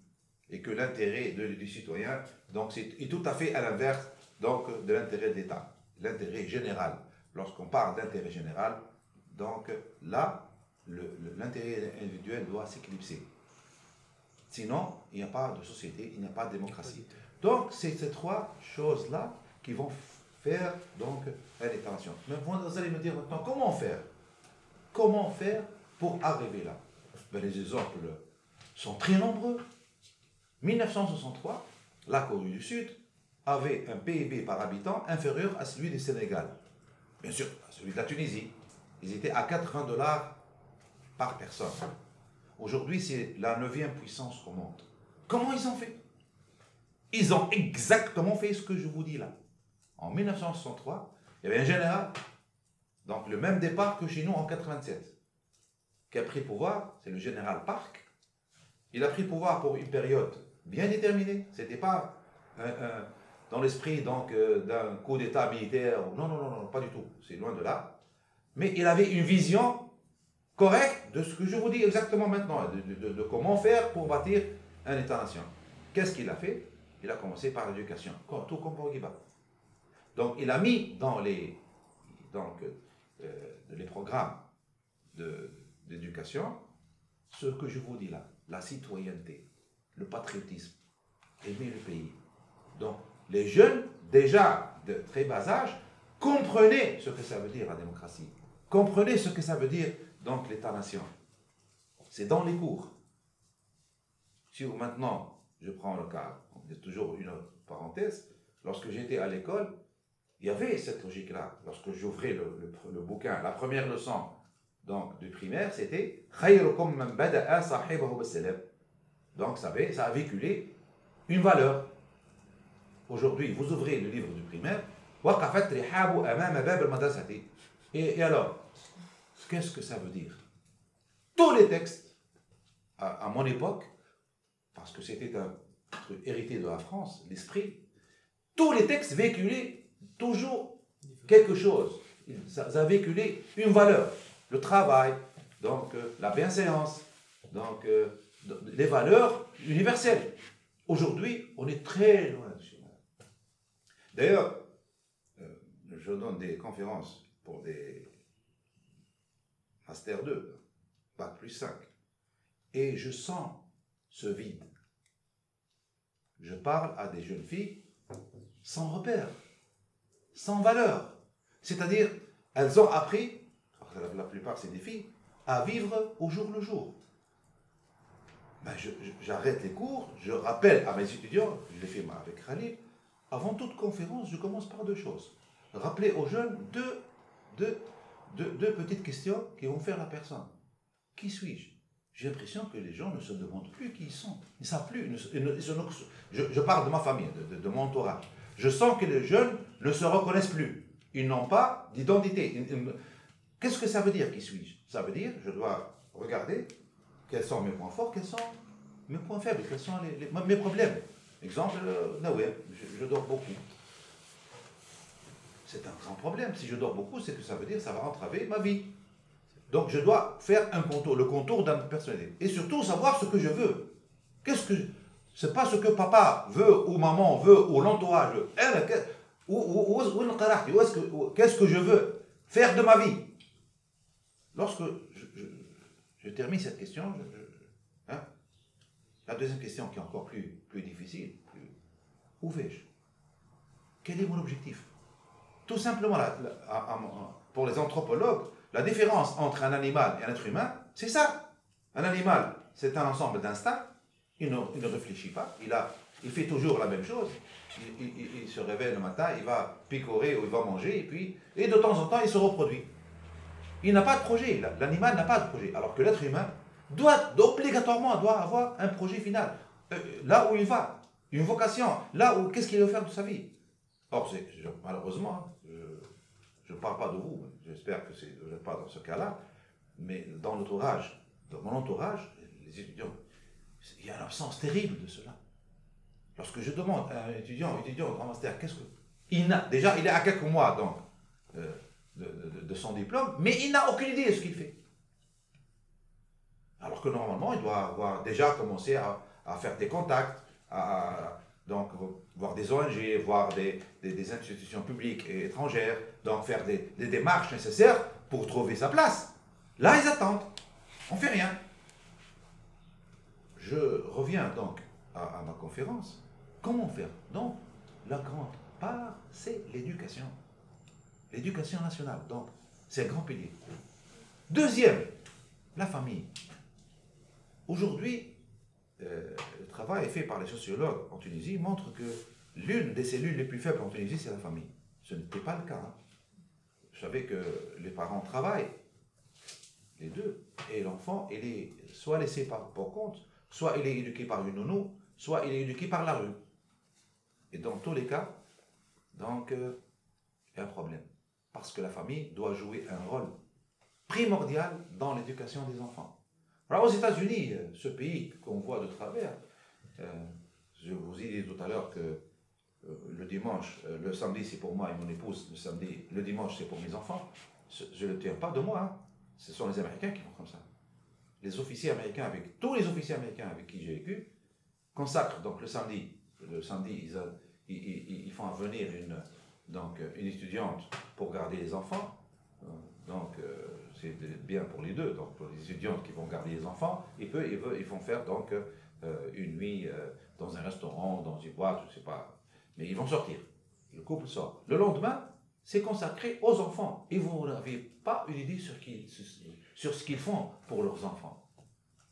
Et que l'intérêt du citoyen, donc c'est tout à fait à l'inverse donc, de l'intérêt de l'État. L'intérêt général. Lorsqu'on parle d'intérêt général, donc là, l'intérêt individuel doit s'éclipser. Sinon, il n'y a pas de société, il n'y a pas de démocratie. Donc, c'est ces trois choses-là qui vont faire donc une intervention. Mais vous allez me dire maintenant, comment faire? Comment faire pour arriver là? Ben, Les exemples sont très nombreux. 1963, la Corée du Sud avait un PIB par habitant inférieur à celui du Sénégal. Bien sûr, à celui de la Tunisie. Ils étaient à 80 dollars par personne. Aujourd'hui, c'est la neuvième puissance au monde. Comment ils ont fait? Ils ont exactement fait ce que je vous dis là. En 1963, il y avait un général, donc le même départ que chez nous en 87, qui a pris pouvoir, c'est le général Park. Il a pris pouvoir pour une période bien déterminée. C'était pas dans l'esprit donc euh, d'un coup d'État militaire. Non, non, non, non, pas du tout. C'est loin de là. Mais il avait une vision correcte de ce que je vous dis exactement maintenant, de, de comment faire pour bâtir un État-nation. Qu'est-ce qu'il a fait? Il a commencé par l'éducation, tout comme Bourguiba. Donc, il a mis dans les, donc, euh, les programmes d'éducation ce que je vous dis là, la citoyenneté, le patriotisme, aimer le pays. Donc, les jeunes, déjà de très bas âge, comprenaient ce que ça veut dire la démocratie, comprenaient ce que ça veut dire donc l'État-nation. C'est dans les cours. Si maintenant je prends le cas, c'est toujours une parenthèse, lorsque j'étais à l'école, il y avait cette logique-là. Lorsque j'ouvrais le, bouquin, la première leçon donc, du primaire, c'était Donc ça, ça a véhiculé une valeur. Aujourd'hui, vous ouvrez le livre du primaire, et alors, qu'est-ce que ça veut dire? Tous les textes, à, à mon époque, parce que c'était un truc hérité de la France, l'esprit, tous les textes véhiculaient toujours quelque chose. Ça, a véhiculé une valeur. Le travail, donc euh, la bienséance, donc euh, les valeurs universelles. Aujourd'hui, on est très loin de. D'ailleurs, euh, je donne des conférences pour des Master 2, Bac plus 5, et je sens ce vide. Je parle à des jeunes filles sans repère, sans valeur. C'est-à-dire, elles ont appris, la plupart c'est des filles, à vivre au jour le jour. Ben, J'arrête les cours, je rappelle à mes étudiants, je l'ai fait avec Khalil, avant toute conférence, je commence par deux choses. Rappeler aux jeunes deux, deux, deux, petites questions qui vont faire la personne. Qui suis-je? J'ai l'impression que les gens ne se demandent plus qui ils sont. Ils ne savent plus. je, parle de ma famille, de, mon entourage. Je sens que les jeunes ne se reconnaissent plus. Ils n'ont pas d'identité. Qu'est-ce que ça veut dire qui suis-je? Ça veut dire, je dois regarder quels sont mes points forts, quels sont mes points faibles, quels sont mes problèmes. Exemple, euh, je, dors beaucoup. C'est un grand problème. Si je dors beaucoup, c'est que ça veut dire que ça va entraver ma vie. Donc je dois faire un contour, le contour d'un personnalité. Et surtout savoir ce que je veux. Qu'est-ce que c'est pas ce que papa veut ou maman veut ou l'entourage veut. Qu'est-ce que je veux faire de ma vie? Lorsque je, termine cette question, hein, la deuxième question qui est encore plus, plus difficile, où vais-je? Quel est mon objectif? Tout simplement, pour les anthropologues, la différence entre un animal et un être humain, c'est ça. Un animal, c'est un ensemble d'instincts. Il ne, réfléchit pas. Il, fait toujours la même chose. Il, se réveille le matin, il va picorer ou il va manger, et puis, et de temps en temps, il se reproduit. Il n'a pas de projet. L'animal n'a pas de projet. Alors que l'être humain doit, obligatoirement, avoir un projet final. Euh, là où il va, une vocation. Là où, qu'est-ce qu'il veut faire de sa vie? Or, malheureusement, je ne parle pas de vous, j'espère que vous n'êtes pas dans ce cas-là, mais dans l'entourage, dans mon entourage, les étudiants, il y a une absence terrible de cela. Lorsque je demande à un étudiant, étudiant au grand master, qu'est-ce que. Il n'a, déjà, il est à quelques mois donc, euh, de, son diplôme, mais il n'a aucune idée de ce qu'il fait. Alors que normalement, il doit avoir déjà commencé à, à faire des contacts, à, donc voir des ONG, voir des, des, institutions publiques et étrangères, donc faire des, des, démarches nécessaires pour trouver sa place. Là, ils attendent. On fait rien. Je reviens donc à, ma conférence. Comment faire? Donc, la grande part, c'est l'éducation. L'éducation nationale. Donc, c'est un grand pilier. Deuxième, la famille. Aujourd'hui, euh, travail fait par les sociologues en Tunisie montre que l'une des cellules les plus faibles en Tunisie, c'est la famille. Ce n'était pas le cas. Hein. Vous savez que les parents travaillent, les deux, et l'enfant, il est soit laissé par, pour compte, soit il est éduqué par une nounou, soit il est éduqué par la rue. Et dans tous les cas, donc, euh, il y a un problème. Parce que la famille doit jouer un rôle primordial dans l'éducation des enfants. Alors aux États-Unis, euh, ce pays qu'on voit de travers, je vous ai dit tout à l'heure que euh, le dimanche, le samedi c'est pour moi et mon épouse, le samedi, le dimanche c'est pour mes enfants. Je ne le tiens pas de moi, hein. ce sont les Américains qui font comme ça. Les officiers américains, avec tous les officiers américains avec qui j'ai vécu, consacrent donc le samedi, le samedi ils, ils, font venir une, donc, une étudiante pour garder les enfants. Donc, c'est bien pour les deux, donc pour les étudiants qui vont garder les enfants, et peu, ils, ils vont faire donc euh, une nuit euh, dans un restaurant, dans une boîte, je ne sais pas. Mais ils vont sortir. Le couple sort. Le lendemain, c'est consacré aux enfants. Et vous n'avez pas une idée sur, qui, sur ce qu'ils font pour leurs enfants.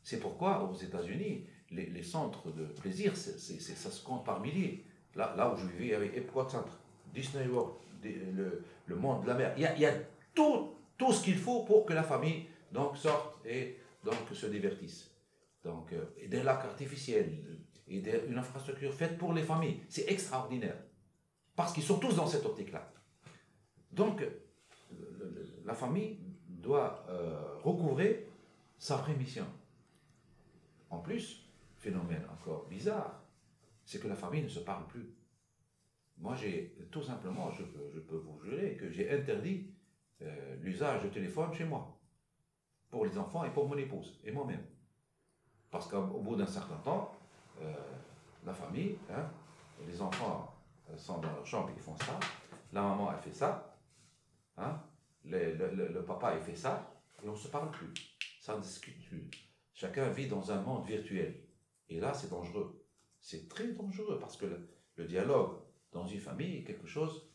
C'est pourquoi aux États-Unis, les, centres de plaisir, c'est, ça se compte par milliers. Là, là où je vivais, il y avait Epcot Centre, Disney World, le, le, monde de la mer. Il y a, il y a tout, tout ce qu'il faut pour que la famille donc, sorte et donc, se divertisse. Donc, euh, des lacs artificiels, et une infrastructure faite pour les familles. C'est extraordinaire. Parce qu'ils sont tous dans cette optique-là. Donc, la famille doit euh, recouvrer sa vraie mission. En plus, phénomène encore bizarre, c'est que la famille ne se parle plus. Moi, j'ai tout simplement, je, peux vous jurer que j'ai interdit euh, l'usage de téléphone chez moi, pour les enfants et pour mon épouse et moi-même. Parce qu'au bout d'un certain temps, euh, la famille, hein, les enfants sont dans leur chambre, ils font ça, la maman, elle fait ça, hein, le, papa, il fait ça, et on ne se parle plus, ça ne discute plus. Chacun vit dans un monde virtuel. Et là, c'est dangereux. C'est très dangereux parce que le, dialogue dans une famille est quelque chose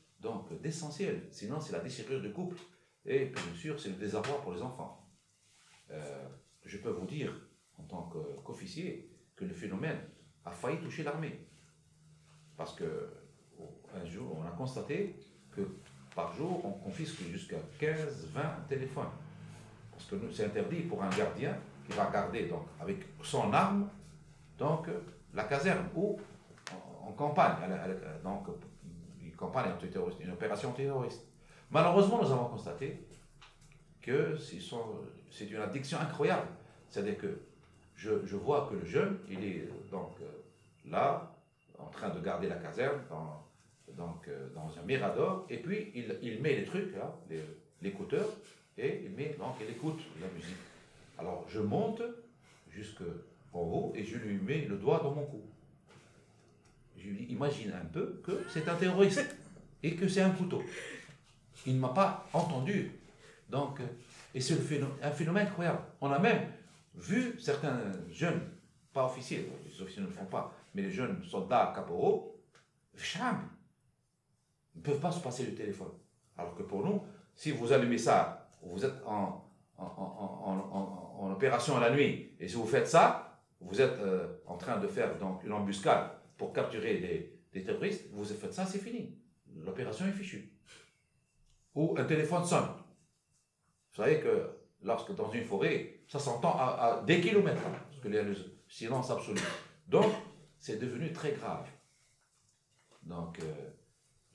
d'essentiel. Sinon, c'est la déchirure du couple et bien sûr, c'est le désarroi pour les enfants. Euh, je peux vous dire, en tant qu'officier, que le phénomène a failli toucher l'armée. Parce que un jour, on a constaté que par jour, on confisque jusqu'à 15, 20 téléphones. Parce que c'est interdit pour un gardien qui va garder donc, avec son arme donc, la caserne ou en, campagne, donc une campagne antiterroriste, une opération terroriste. Malheureusement, nous avons constaté que c'est une addiction incroyable. C'est-à-dire que je, vois que le jeune, il est donc euh, là, en train de garder la caserne, dans, donc, euh, dans un mirador, et puis il, met les trucs, l'écouteur, et il met, donc il écoute la musique. Alors je monte jusqu'en haut et je lui mets le doigt dans mon cou. Je lui imagine un peu que c'est un terroriste et que c'est un couteau. Il ne m'a pas entendu. Donc, et c'est un phénomène incroyable. On a même vu certains jeunes, pas officiers, les officiers ne le font pas, mais les jeunes soldats caporaux, ne peuvent pas se passer le téléphone. Alors que pour nous, si vous allumez ça, vous êtes en, en, opération la nuit, et si vous faites ça, vous êtes euh, en train de faire donc une embuscade pour capturer des, des terroristes, vous faites ça, c'est fini. L'opération est fichue. Ou un téléphone sonne. Vous savez que lorsque dans une forêt, ça s'entend à, des kilomètres, parce qu'il y a le silence absolu. Donc, c'est devenu très grave. Donc, euh,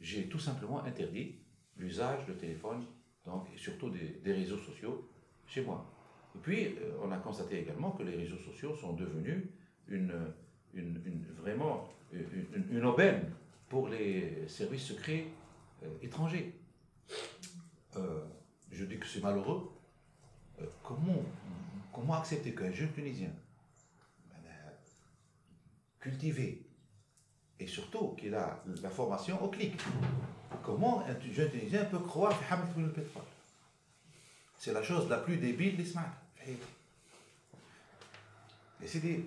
j'ai tout simplement interdit l'usage de téléphone, donc, et surtout des, réseaux sociaux, chez moi. Et puis, euh, on a constaté également que les réseaux sociaux sont devenus une, vraiment une, aubaine pour les services secrets euh, étrangers. Je dis que c'est malheureux. Comment, comment accepter qu'un jeune Tunisien cultivé et surtout qu'il a la formation au clic, comment un jeune Tunisien peut croire qu'il le pétrole? C'est la chose la plus débile d'Ismaël. Et c'est dit,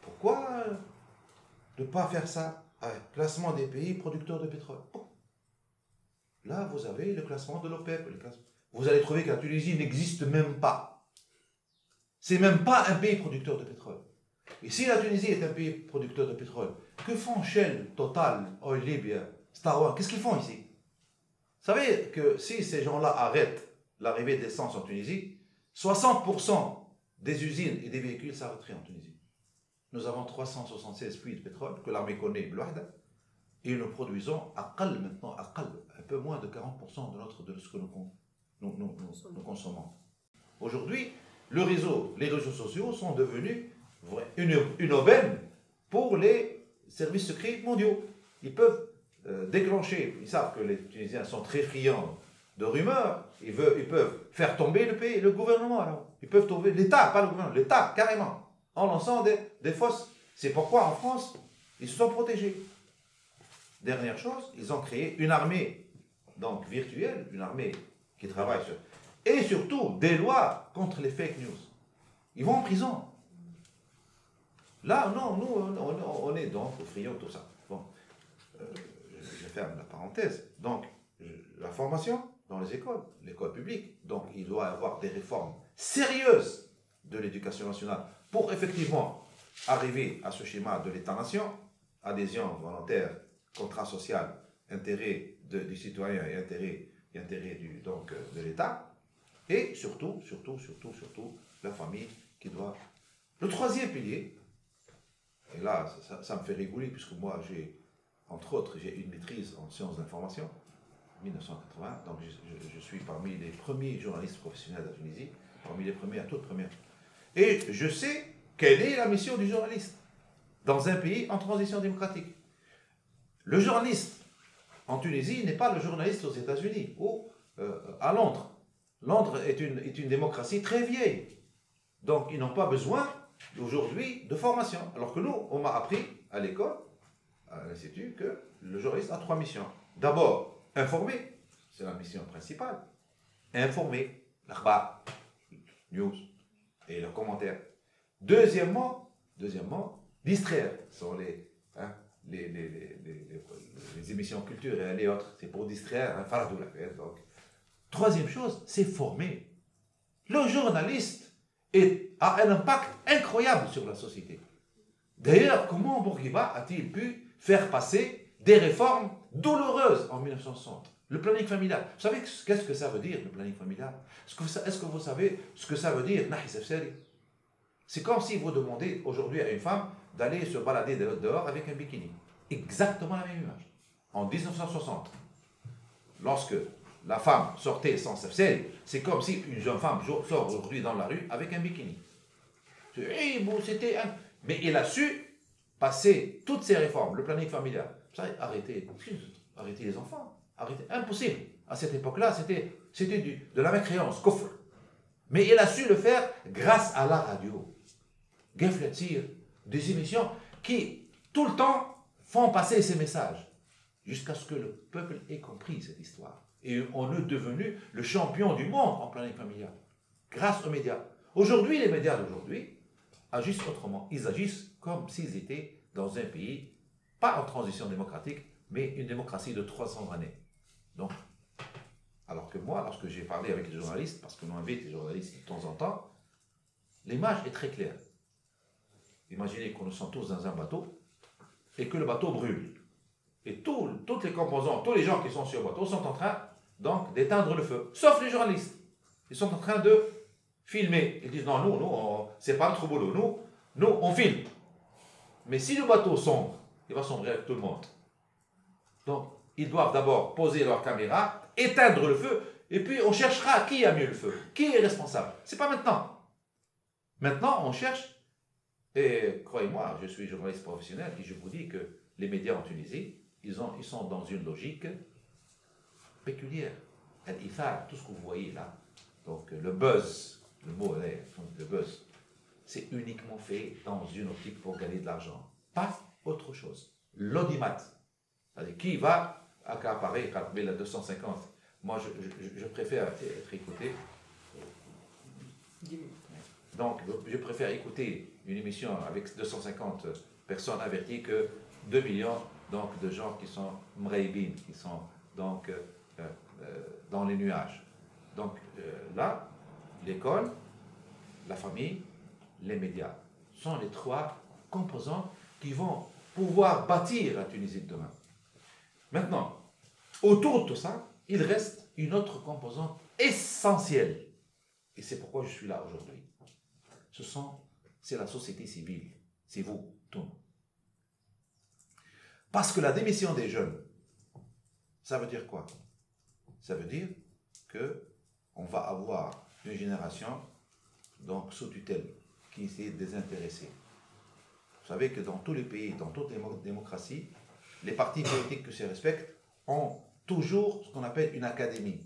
pourquoi ne pas faire ça Classement des pays producteurs de pétrole? Là, vous avez le classement de l'OPEP. Vous allez trouver que la Tunisie n'existe même pas. C'est même pas un pays producteur de pétrole. Et si la Tunisie est un pays producteur de pétrole, que font Shell, Total, Oil Libya, Star Qu'est-ce qu'ils font ici? Vous savez que si ces gens-là arrêtent l'arrivée d'essence en Tunisie, 60% des usines et des véhicules s'arrêteraient en Tunisie. Nous avons 376 puits de pétrole que l'armée connaît, et nous produisons à maintenant, à un peu moins de 40% de, notre, de ce que nous, nous, nous, nous consommons. Aujourd'hui, le réseau, les réseaux sociaux sont devenus une, une aubaine pour les services secrets mondiaux. Ils peuvent euh, déclencher, ils savent que les Tunisiens sont très friands de rumeurs, ils, veulent, ils peuvent faire tomber le pays, le gouvernement alors. Ils peuvent tomber l'État, pas le gouvernement, l'État carrément, en lançant des, des fosses. C'est pourquoi en France, ils se sont protégés. Dernière chose, ils ont créé une armée, donc virtuelle, une armée qui travaille sur... Et surtout, des lois contre les fake news. Ils vont en prison. Là, non, nous, on, est donc au friand, tout ça. Bon, euh, je ferme la parenthèse. Donc, la formation, dans les écoles, l'école publique. Donc il doit y avoir des réformes sérieuses de l'éducation nationale pour effectivement arriver à ce schéma de l'État-nation, adhésion volontaire, contrat social, intérêt du citoyen et intérêt, et intérêt du, donc, de l'État, et surtout, surtout, surtout, surtout, la famille qui doit... Le troisième pilier, et là, ça, me fait rigoler, puisque moi, j'ai, entre autres, j'ai une maîtrise en sciences d'information, 1980, donc je, suis parmi les premiers journalistes professionnels de la Tunisie, parmi les premiers à toute première. Et je sais quelle est la mission du journaliste dans un pays en transition démocratique. Le journaliste en Tunisie n'est pas le journaliste aux États-Unis ou euh, à Londres. Londres est une, est une démocratie très vieille. Donc ils n'ont pas besoin aujourd'hui de formation. Alors que nous, on m'a appris à l'école, à l'Institut, que le journaliste a trois missions. D'abord, informer, c'est la mission principale. Informer, l'akhbar, news et le commentaire. Deuxièmement, deuxièmement distraire. Sont les, hein, les, les, les, les, émissions culturelles et autres. C'est pour distraire, hein, donc. Troisième chose, c'est former. Le journaliste a un impact incroyable sur la société. D'ailleurs, comment Bourguiba a-t-il pu faire passer des réformes douloureuses en 1960 Le planning familial. Vous savez qu'est-ce que ça veut dire, le planning familial? Est-ce que, vous savez ce que ça veut dire, C'est comme si vous demandez aujourd'hui à une femme d'aller se balader dehors avec un bikini. Exactement la même image. En 1960, lorsque la femme sortait sans sefsel, c'est comme si une jeune femme sort aujourd'hui dans la rue avec un bikini. c'était Mais il a su passer toutes ces réformes, le planning familial. Ça, arrêter, arrêter les enfants, impossible. À cette époque-là, c'était, de la mécréance, coffre. Mais il a su le faire grâce à la radio. Des émissions qui, tout le temps, font passer ces messages, jusqu'à ce que le peuple ait compris cette histoire et on est devenu le champion du monde en planning familial, grâce aux médias. Aujourd'hui, les médias d'aujourd'hui agissent autrement. Ils agissent comme s'ils étaient dans un pays, pas en transition démocratique, mais une démocratie de 300 années. Donc, alors que moi, lorsque j'ai parlé avec les journalistes, parce que nous invite les journalistes de temps en temps, l'image est très claire. Imaginez qu'on nous sommes tous dans un bateau et que le bateau brûle. Et toutes les composants, tous les gens qui sont sur le bateau sont en train donc d'éteindre le feu, sauf les journalistes. Ils sont en train de filmer. Ils disent non, nous, nous, c'est pas notre boulot. Nous, nous, on filme. Mais si le bateau sombre, il va sombrer avec tout le monde. Donc, ils doivent d'abord poser leur caméra, éteindre le feu, et puis on cherchera qui a mis le feu, qui est responsable? C'est pas maintenant. Maintenant, on cherche, et croyez-moi, je suis journaliste professionnel, et je vous dis que les médias en Tunisie, ils, ont, ils sont dans une logique péculière. tout ce que vous voyez là, donc le buzz, le mot le buzz, c'est uniquement fait dans une optique pour gagner de l'argent. Pas autre chose. L'audimat, c'est-à-dire qui va accaparer la 250. Moi, je, je, préfère être écouté. Donc, je préfère écouter une émission avec 250 personnes averties que 2 millions donc, de gens qui sont mreibin, qui sont donc euh, euh, dans les nuages. Donc euh, là, l'école, la famille, les médias sont les trois composants qui vont pouvoir bâtir la Tunisie de demain. Maintenant, autour de tout ça, il reste une autre composante essentielle. Et c'est pourquoi je suis là aujourd'hui. Ce sont, c'est la société civile. C'est vous, tout. Parce que la démission des jeunes, ça veut dire quoi? Ça veut dire que on va avoir une génération donc sous tutelle qui s'est désintéressée. Vous savez que dans tous les pays, dans toutes les démocraties, les partis politiques qui se respectent ont toujours ce qu'on appelle une académie.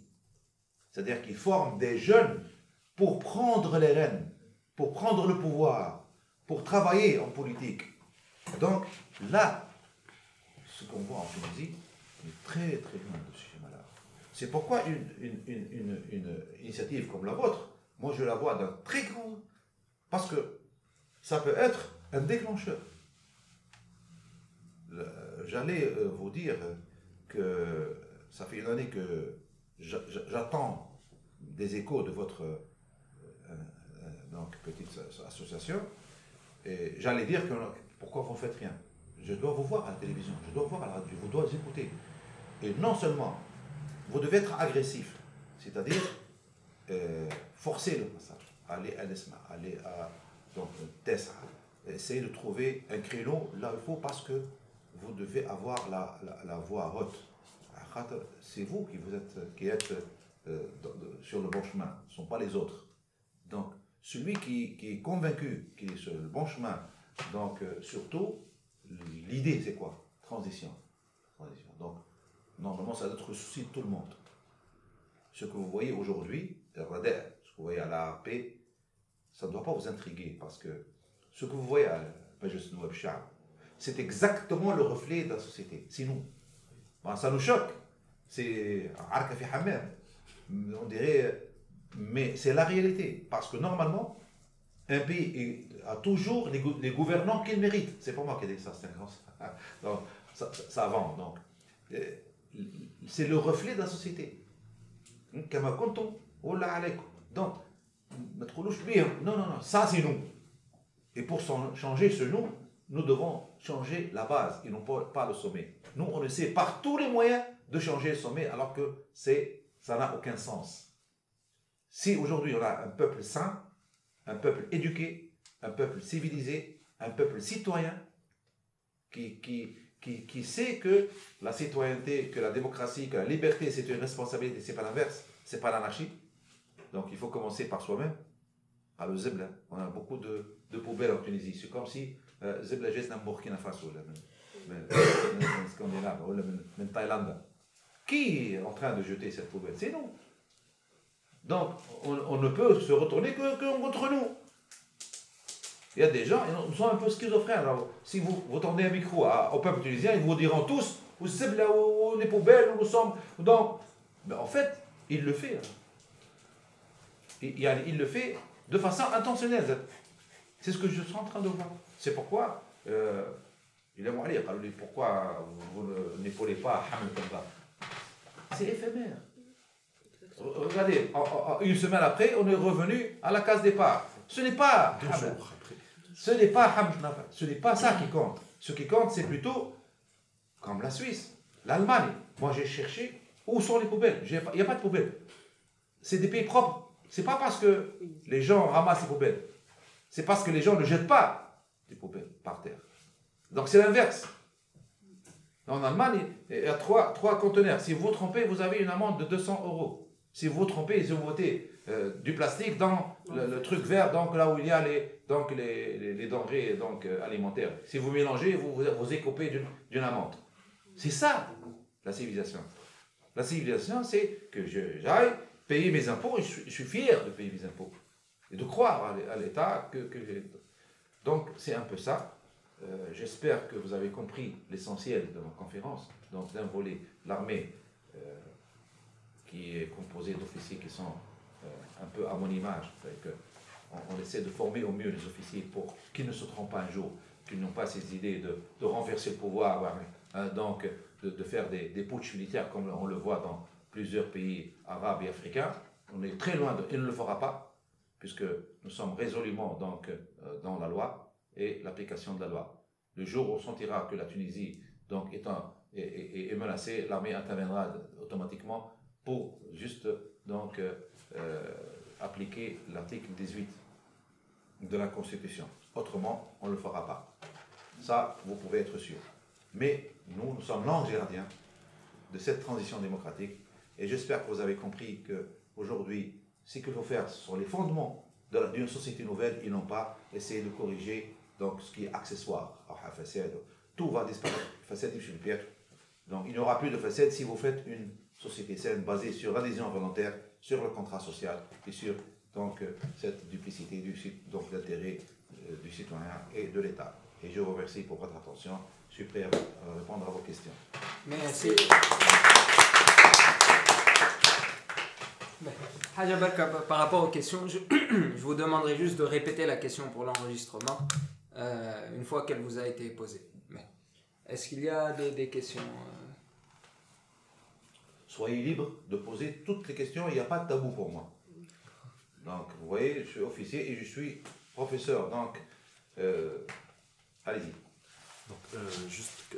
C'est-à-dire qu'ils forment des jeunes pour prendre les rênes, pour prendre le pouvoir, pour travailler en politique. Donc là, ce qu'on voit en Tunisie est très très loin de ce schéma-là. C'est pourquoi une, une, initiative comme la vôtre, moi je la vois d'un très grand... Parce que ça peut être un déclencheur. J'allais euh, vous dire que ça fait une année que j'attends des échos de votre euh, euh, donc, petite association. j'allais dire que pourquoi vous ne faites rien? Je dois vous voir à la télévision, je dois vous voir à la radio, vous dois écouter. Et non seulement, vous devez être agressif, c'est-à-dire euh, forcer le passage, aller à l'ESMA, aller à donc, essayer de trouver un créneau là il faut parce que vous devez avoir la, la, voie haute. C'est vous qui, vous êtes, qui êtes euh, sur le bon chemin, ce ne sont pas les autres. Donc, celui qui, est convaincu qu'il est sur le bon chemin, donc euh, surtout, l'idée c'est quoi? Transition. Transition. Donc, normalement, ça doit être le souci de tout le monde. Ce que vous voyez aujourd'hui, ce que vous voyez à l'ARP, ça ne doit pas vous intriguer parce que ce que vous voyez à c'est exactement le reflet de la société. C'est nous. ça nous choque. C'est on dirait, mais c'est la réalité. Parce que normalement, un pays a toujours les, gouvernants qu'il mérite. C'est pas moi qui ai dit ça, c'est <laughs> Donc, ça, ça, Donc, euh, c'est le reflet de la société. Donc, non, non, non, ça c'est nous. Et pour changer ce nous, nous devons changer la base et non pas, le sommet. Nous, on essaie par tous les moyens de changer le sommet alors que ça n'a aucun sens. Si aujourd'hui on a un peuple sain, un peuple éduqué, un peuple civilisé, un peuple citoyen, qui, qui, qui, qui sait que la citoyenneté, que la démocratie, que la liberté, c'est une responsabilité, c'est pas l'inverse, c'est pas l'anarchie. Donc il faut commencer par soi-même, par le zebla. On a beaucoup de, de poubelles en Tunisie. C'est comme si euh, zebla geste d'un Burkina Faso, Scandinave, ou oh, Thaïlande. Qui est en train de jeter cette poubelle? C'est nous. Donc, on, ne peut se retourner que, contre nous. Il y a des gens, ils sont un peu schizophrènes. Alors, si vous, vous tendez un micro au peuple tunisien, ils vous diront tous, vous savez là où les poubelles, où nous sommes. Donc, mais en fait, il le fait. Hein. Il, il, le fait de façon intentionnelle. C'est ce que je suis en train de voir. C'est pourquoi, euh, il a pourquoi vous n'épaulez pas Hamid C'est éphémère. Regardez, une semaine après, on est revenu à la case départ. Ce n'est pas Ce n'est pas Ce n'est pas ça qui compte. Ce qui compte, c'est plutôt comme la Suisse, l'Allemagne. Moi, j'ai cherché où sont les poubelles. Il n'y a pas de poubelles. C'est des pays propres. C'est pas parce que les gens ramassent les poubelles. C'est parce que les gens ne jettent pas des poubelles par terre. Donc c'est l'inverse. En Allemagne, il y a trois, trois conteneurs. Si vous vous trompez, vous avez une amende de 200 euros. Si vous vous trompez, ils ont voté euh, du plastique dans le, truc vert, donc là où il y a les, donc les, denrées donc, euh, alimentaires. Si vous mélangez, vous vous, vous d'une amende. C'est ça, la civilisation. La civilisation, c'est que j'aille payer mes impôts et je suis, fier de payer mes impôts. Et de croire à l'État Donc, c'est un peu ça. Euh, j'espère que vous avez compris l'essentiel de ma conférence. Donc, d'un volet, l'armée qui est composé d'officiers qui sont euh, un peu à mon image. On, essaie de former au mieux les officiers pour qu'ils ne se trompent pas un jour, qu'ils n'ont pas ces idées de, de renverser le pouvoir, hein, donc de, faire des, des putsch militaires comme on le voit dans plusieurs pays arabes et africains. On est très loin de... Il ne le fera pas, puisque nous sommes résolument donc, euh, dans la loi et l'application de la loi. Le jour où on sentira que la Tunisie donc, est menacée, l'armée interviendra automatiquement pour juste donc euh, euh, appliquer l'article 18 de la Constitution. Autrement, on ne le fera pas. Ça, vous pouvez être sûr. Mais nous, nous sommes l'ange gardien de cette transition démocratique et j'espère que vous avez compris qu'aujourd'hui, ce qu'il faut faire, sont les fondements d'une société nouvelle et non pas essayer de corriger donc, ce qui est accessoire. Tout va disparaître. Donc il n'y aura plus de facettes si vous faites une société saine basée sur l'adhésion volontaire, sur le contrat social et sur donc, euh, cette duplicité du, donc l'intérêt euh, du citoyen et de l'État. Et je vous remercie pour votre attention. Je suis prêt à répondre à vos questions. Merci. Par rapport aux questions, <clears throat> je, vous demanderai juste de répéter la question pour l'enregistrement euh, une fois qu'elle vous a été posée. Est-ce qu'il y a des, des questions soyez libre de poser toutes les questions, il n'y a pas de tabou pour moi. Donc, vous voyez, je suis officier et je suis professeur. Donc, allez-y. Donc, juste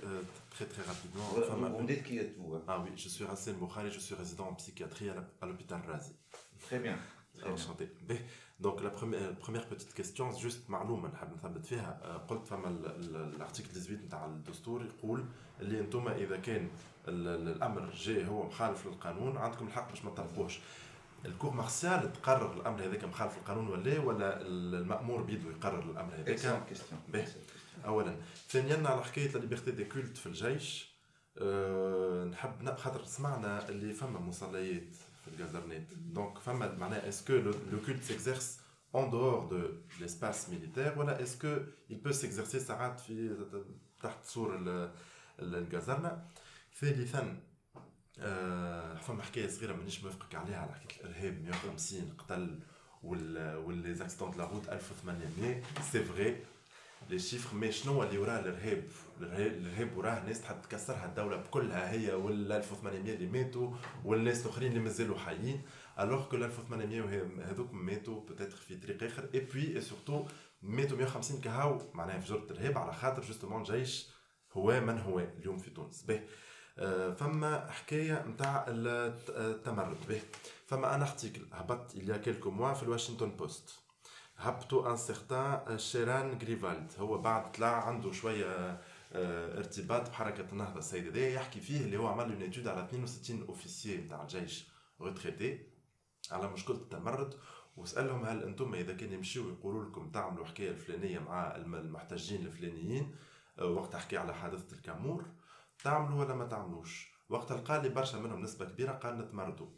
très très rapidement. Vous, me dites qui êtes-vous hein Ah oui, je suis Rassel Boukhari, je suis résident en psychiatrie à l'hôpital Razi. Très bien. Enchanté. Donc la première, première petite question, juste معلومة نحب نثبت فيها. قلت فما الارتيكل 18 نتاع الدستور يقول اللي أنتم إذا كان الأمر جاي هو مخالف للقانون عندكم الحق باش ما تطبقوش الكور مارسيال تقرر الأمر هذاك مخالف للقانون ولا ولا المأمور بيده يقرر الأمر هذاك؟ اولا. ثانيا على حكاية ليبرتي دي كولت في الجيش أه نحب خاطر سمعنا اللي فما مصليات في الجازرنيت دونك فما معناها اسكو لو كولت سيكزيرس en dehors de l'espace militaire ولا اسكو il peut s'exercer ساعات في تحت سور الجزرنة ثالثا أه فما حكايه صغيره مانيش موافقك عليها على حكايه الارهاب 150 قتل واللي زاكسيدون لا روت 1800 سي فري لي شيفر مي شنو اللي وراه الإرهاب. الارهاب وراه ناس تحب تكسرها الدولة بكلها هي وال 1800 اللي ماتوا والناس الآخرين اللي مازالوا حيين. الوغ كو 1800 هذوك ماتوا بتاتر في طريق آخر. اي بوي اي سورتو ماتوا 150 كهو معناها في جرة الإرهاب على خاطر جوستومون جيش هو من هو اليوم في تونس. به. فما حكاية نتاع التمرد. به. فما أنا ارتيكل هبط a quelques mois في الواشنطن بوست هبطوا ان سيغتان شيران غريفالد. هو بعد طلع عنده شوية ارتباط بحركة النهضة السيد يحكي فيه اللي هو عمل اون ايتود على 62 اوفيسيي نتاع الجيش روتريتي على مشكلة التمرد وسألهم هل أنتم إذا كان يمشيو يقولوا لكم تعملوا حكاية الفلانية مع المحتجين الفلانيين وقت أحكي على حادثة الكامور. تعملوا ولا ما تعملوش. وقت لقى برشا منهم نسبة كبيرة قال نتمردوا.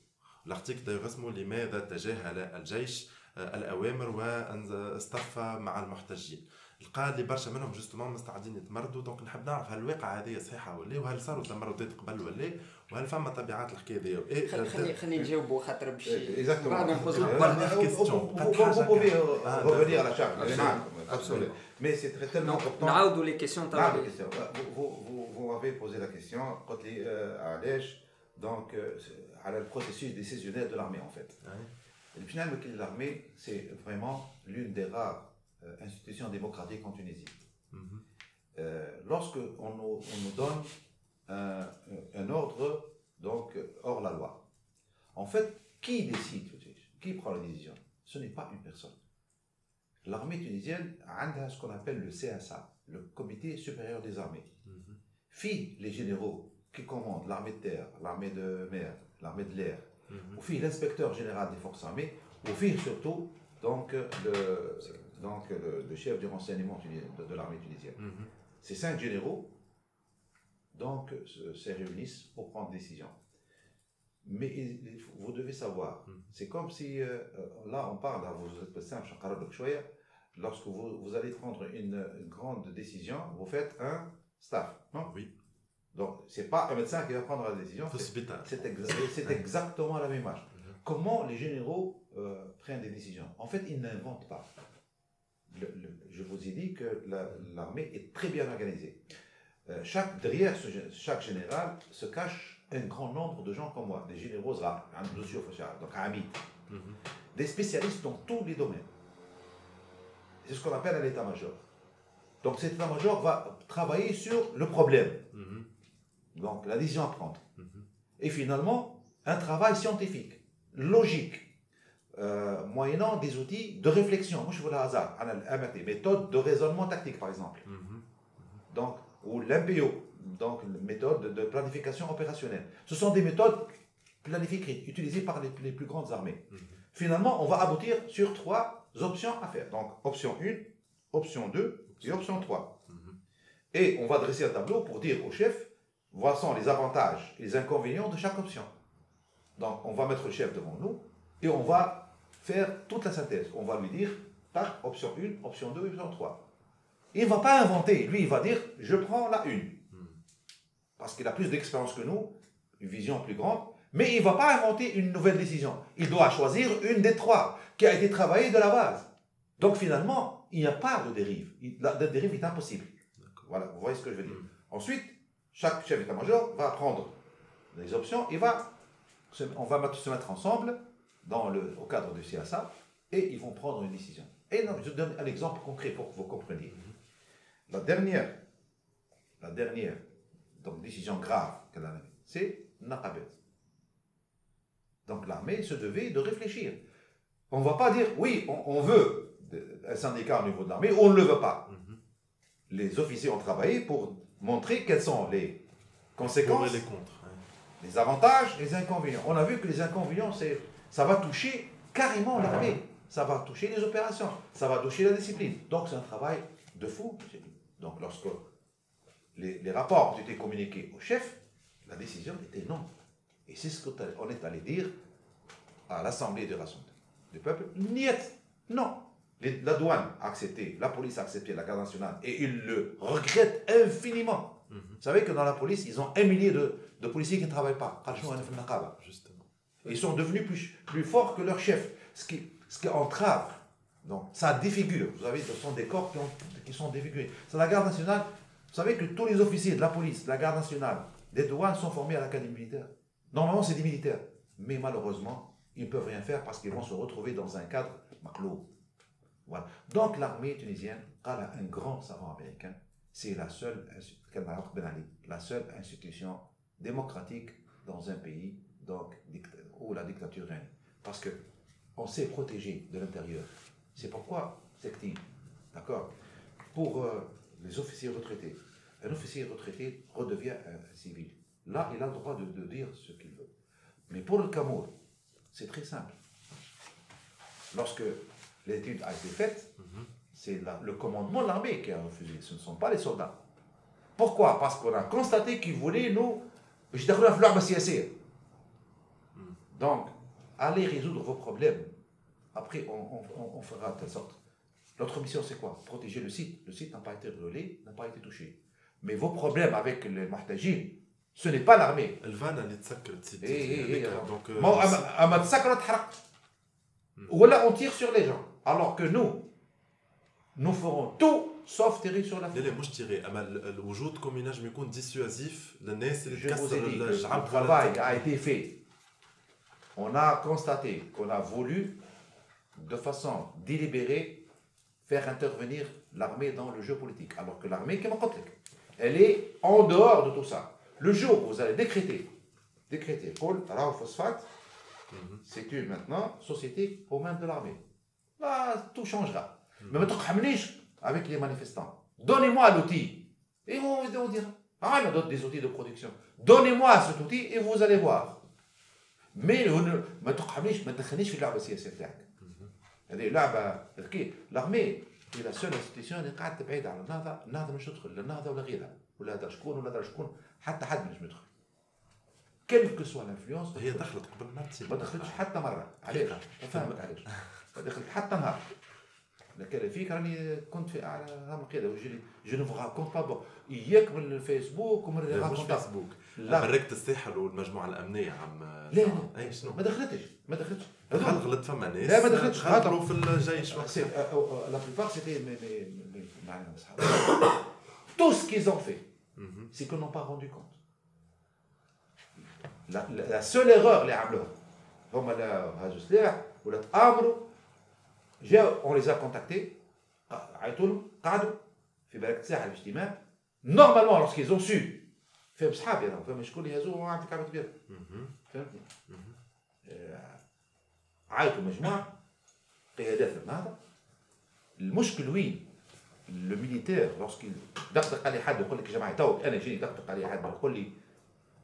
الارتيكل اسمه لماذا تجاهل الجيش؟ الأوامر واصطفى مع المحتجين. لقى لي برشا منهم جوستومون مستعدين يتمردوا دونك نحب نعرف هل الواقع هذه صحيحة ولا وهل صاروا تمردات قبل ولا وهل فما طبيعات الحكاية هذه إيه خلي خلي نجاوبوا خاطر باش بعد كيستيون Vous à la charge. Absolument. Mais c'est très tellement important. نعاودوا لي كيسيون تاع Vous m'avez posé la question. قلت لي علاش دونك على البروسيسوس décisionnel de l'armée en fait. Le final l'armée, c'est vraiment l'une des rares euh, institutions démocratiques en Tunisie. Mm -hmm. euh, Lorsque on nous, on nous donne un, un, ordre donc hors la loi, en fait, qui décide Qui prend la décision? Ce n'est pas une personne. L'armée tunisienne a ce qu'on appelle le CSA, le Comité supérieur des armées. Mm -hmm. Les généraux qui commandent l'armée de terre, l'armée de mer, l'armée de l'air, au fil l'inspecteur général des forces armées, au fil surtout donc, le, donc, le, chef du renseignement de, l'armée tunisienne. Mhm. Ces cinq généraux donc, se, réunissent pour prendre décision. Mais vous devez savoir, mhm. c'est comme si, euh, là on parle, vous êtes simple, lorsque vous, vous allez prendre une, une, grande décision, vous faites un staff, non? Oui. Donc, ce n'est pas un médecin qui va prendre la décision. C'est exactement la même image. Mhm. Comment les généraux euh, prennent des décisions? En fait, ils n'inventent pas. je vous ai dit que l'armée est très bien organisée. Euh, chaque, derrière chaque général se cache un grand nombre de gens comme moi, des généraux rares, donc amis, mhm. des spécialistes dans tous les domaines. C'est ce qu'on appelle un état-major. Donc cet état-major va travailler sur le problème. Mhm. Donc la décision à prendre. Mhm. Et finalement, un travail scientifique, logique, euh, moyennant des outils de réflexion. Moi, je vous hasard, méthode de raisonnement tactique, par exemple. Mhm. Donc, ou l'MPO, donc méthode de planification opérationnelle. Ce sont des méthodes planifiées, utilisées par les, les plus grandes armées. Mhm. Finalement, on va aboutir sur trois options à faire. Donc, option 1, option 2 et option 3. Et on va dresser un tableau pour dire au chef, voici les avantages et les inconvénients de chaque option. Donc, on va mettre le chef devant nous et on va faire toute la synthèse. On va lui dire, tac, option 1, option 2, option 3. Il ne va pas inventer. Lui, il va dire, je prends la 1. Parce qu'il a plus d'expérience que nous, une vision plus grande. Mais il ne va pas inventer une nouvelle décision. Il doit choisir une des trois qui a été travaillée de la base. Donc finalement, il n'y a pas de dérive. La, dérive est impossible. Voilà, vous voyez ce que je veux dire. Ensuite, chaque chef d'état-major va prendre les options et va, on va se mettre ensemble dans le, au cadre du CSA et ils vont prendre une décision. Et non, je donne un exemple concret pour que vous compreniez. La dernière, la dernière donc, décision grave qu'elle a c'est Naqabet. Donc l'armée se devait de réfléchir. On ne va pas dire, oui, on, veut un syndicat au niveau de l'armée, on ne le veut pas. Mhm. Les officiers ont travaillé pour montrer quelles sont les conséquences, les, contre, les avantages, les inconvénients. On a vu que les inconvénients, c'est ça va toucher carrément l'armée, ça va toucher les opérations, ça va toucher la discipline. Donc c'est un travail de fou. Donc lorsque les, les rapports ont été communiqués au chef, la décision était non. Et c'est ce qu'on est allé dire à l'Assemblée de l'Assemblée du peuple. Niet, non. La douane a accepté, la police a accepté la garde nationale et ils le regrettent infiniment. Mhm. Vous savez que dans la police, ils ont un millier de, de policiers qui ne travaillent pas. Justement. Ils sont devenus plus, plus forts que leur chef, ce qui, ce qui entrave. Donc, ça défigure. Vous savez, ce sont des corps qui, ont, qui sont défigurés. C'est la garde nationale. Vous savez que tous les officiers de la police, de la garde nationale, des douanes sont formés à l'académie militaire. Normalement, c'est des militaires. Mais malheureusement, ils ne peuvent rien faire parce qu'ils vont se retrouver dans un cadre maclo. Donc l'armée tunisienne a un grand savant américain. C'est la seule, la seule institution démocratique dans un pays donc, où la dictature règne. Parce que on s'est protégé de l'intérieur. C'est pourquoi c'est D'accord Pour euh, les officiers retraités, un officier retraité redevient un civil. Là, il a le droit de, dire ce qu'il veut. Mais pour le Cameroun, c'est très simple. Lorsque l'étude a été faite, c'est le commandement de l'armée qui a refusé, ce ne sont pas les soldats. Pourquoi? Parce qu'on a constaté qu'ils voulaient nous. Hmm. Donc, allez résoudre vos problèmes. Après, on, fera de telle sorte. Notre mission, c'est quoi? Protéger le site. Le site n'a pas été brûlé, n'a pas été touché. Mais vos problèmes avec les Mahtajin, ce n'est pas l'armée. Donc, Ou là, on tire sur les gens. Alors que nous, nous ferons tout sauf tirer sur la لا لا مش تيري اما الوجود كوم ينجم يكون ديسيوزيف للناس اللي تكسر الشعب Le travail a été fait. On a constaté qu'on a voulu, de façon délibérée, faire intervenir l'armée dans le jeu politique. Alors que l'armée, elle est en dehors de tout ça. Le jour où vous allez décréter, décréter, Paul, Phosphate, mhm. c'est une maintenant société aux mains de l'armée. Là, tout changera. Mhm. Mais maintenant, avec les manifestants, donnez-moi l'outil. Et on, on dira, ah, a d'autres des outils de production. Donnez-moi cet outil et vous allez voir. Mais ما تقحمنيش ما تدخلنيش في اللعبه السياسيه تاعك. هذه لعبه l'armée هي لا سول انستيتيون اللي قاعدة بعيد عن النهضه، النهضه مش تدخل لا النهضه ولا غيرها. ولا هذا شكون ولا هذا شكون حتى حد مش مدخل كيل كو سوا الانفلونس هي دخلت قبل ما ما دخلتش حتى مرة علاش فهمك علاش ما دخلت حتى نهار. لكن فيك راني كنت في أعلى رقم القياده جو نو كونت با بون اياك من الفيسبوك ومن لا مش فيسبوك لا. مركت الساحل والمجموعة الأمنية عم لا لا. اي شنو؟ ما دخلتش ما دخلتش. هل غلط فما ناس. لا ما دخلتش. خاطروا في الجيش لا بلوبار سيتي معنا اصحاب تو سكي زون في سي كو نون با روندو كونت لا سول ايغور اللي عملوها هما لا هاجوا سلاح ولا تأمروا rendu compte. La, seule erreur, les on les a contactés, normalement lorsqu'ils ont su فهم صحابي انا فهم شكون اللي هزوه عندك كعبه كبيره فهمتني عيطوا مجموعه قيادات النهضه المشكل وين لو ميليتير لورسكيل دقدق عليه حد يقول لك يا جماعه تو انا يجيني دقدق عليه حد يقول لي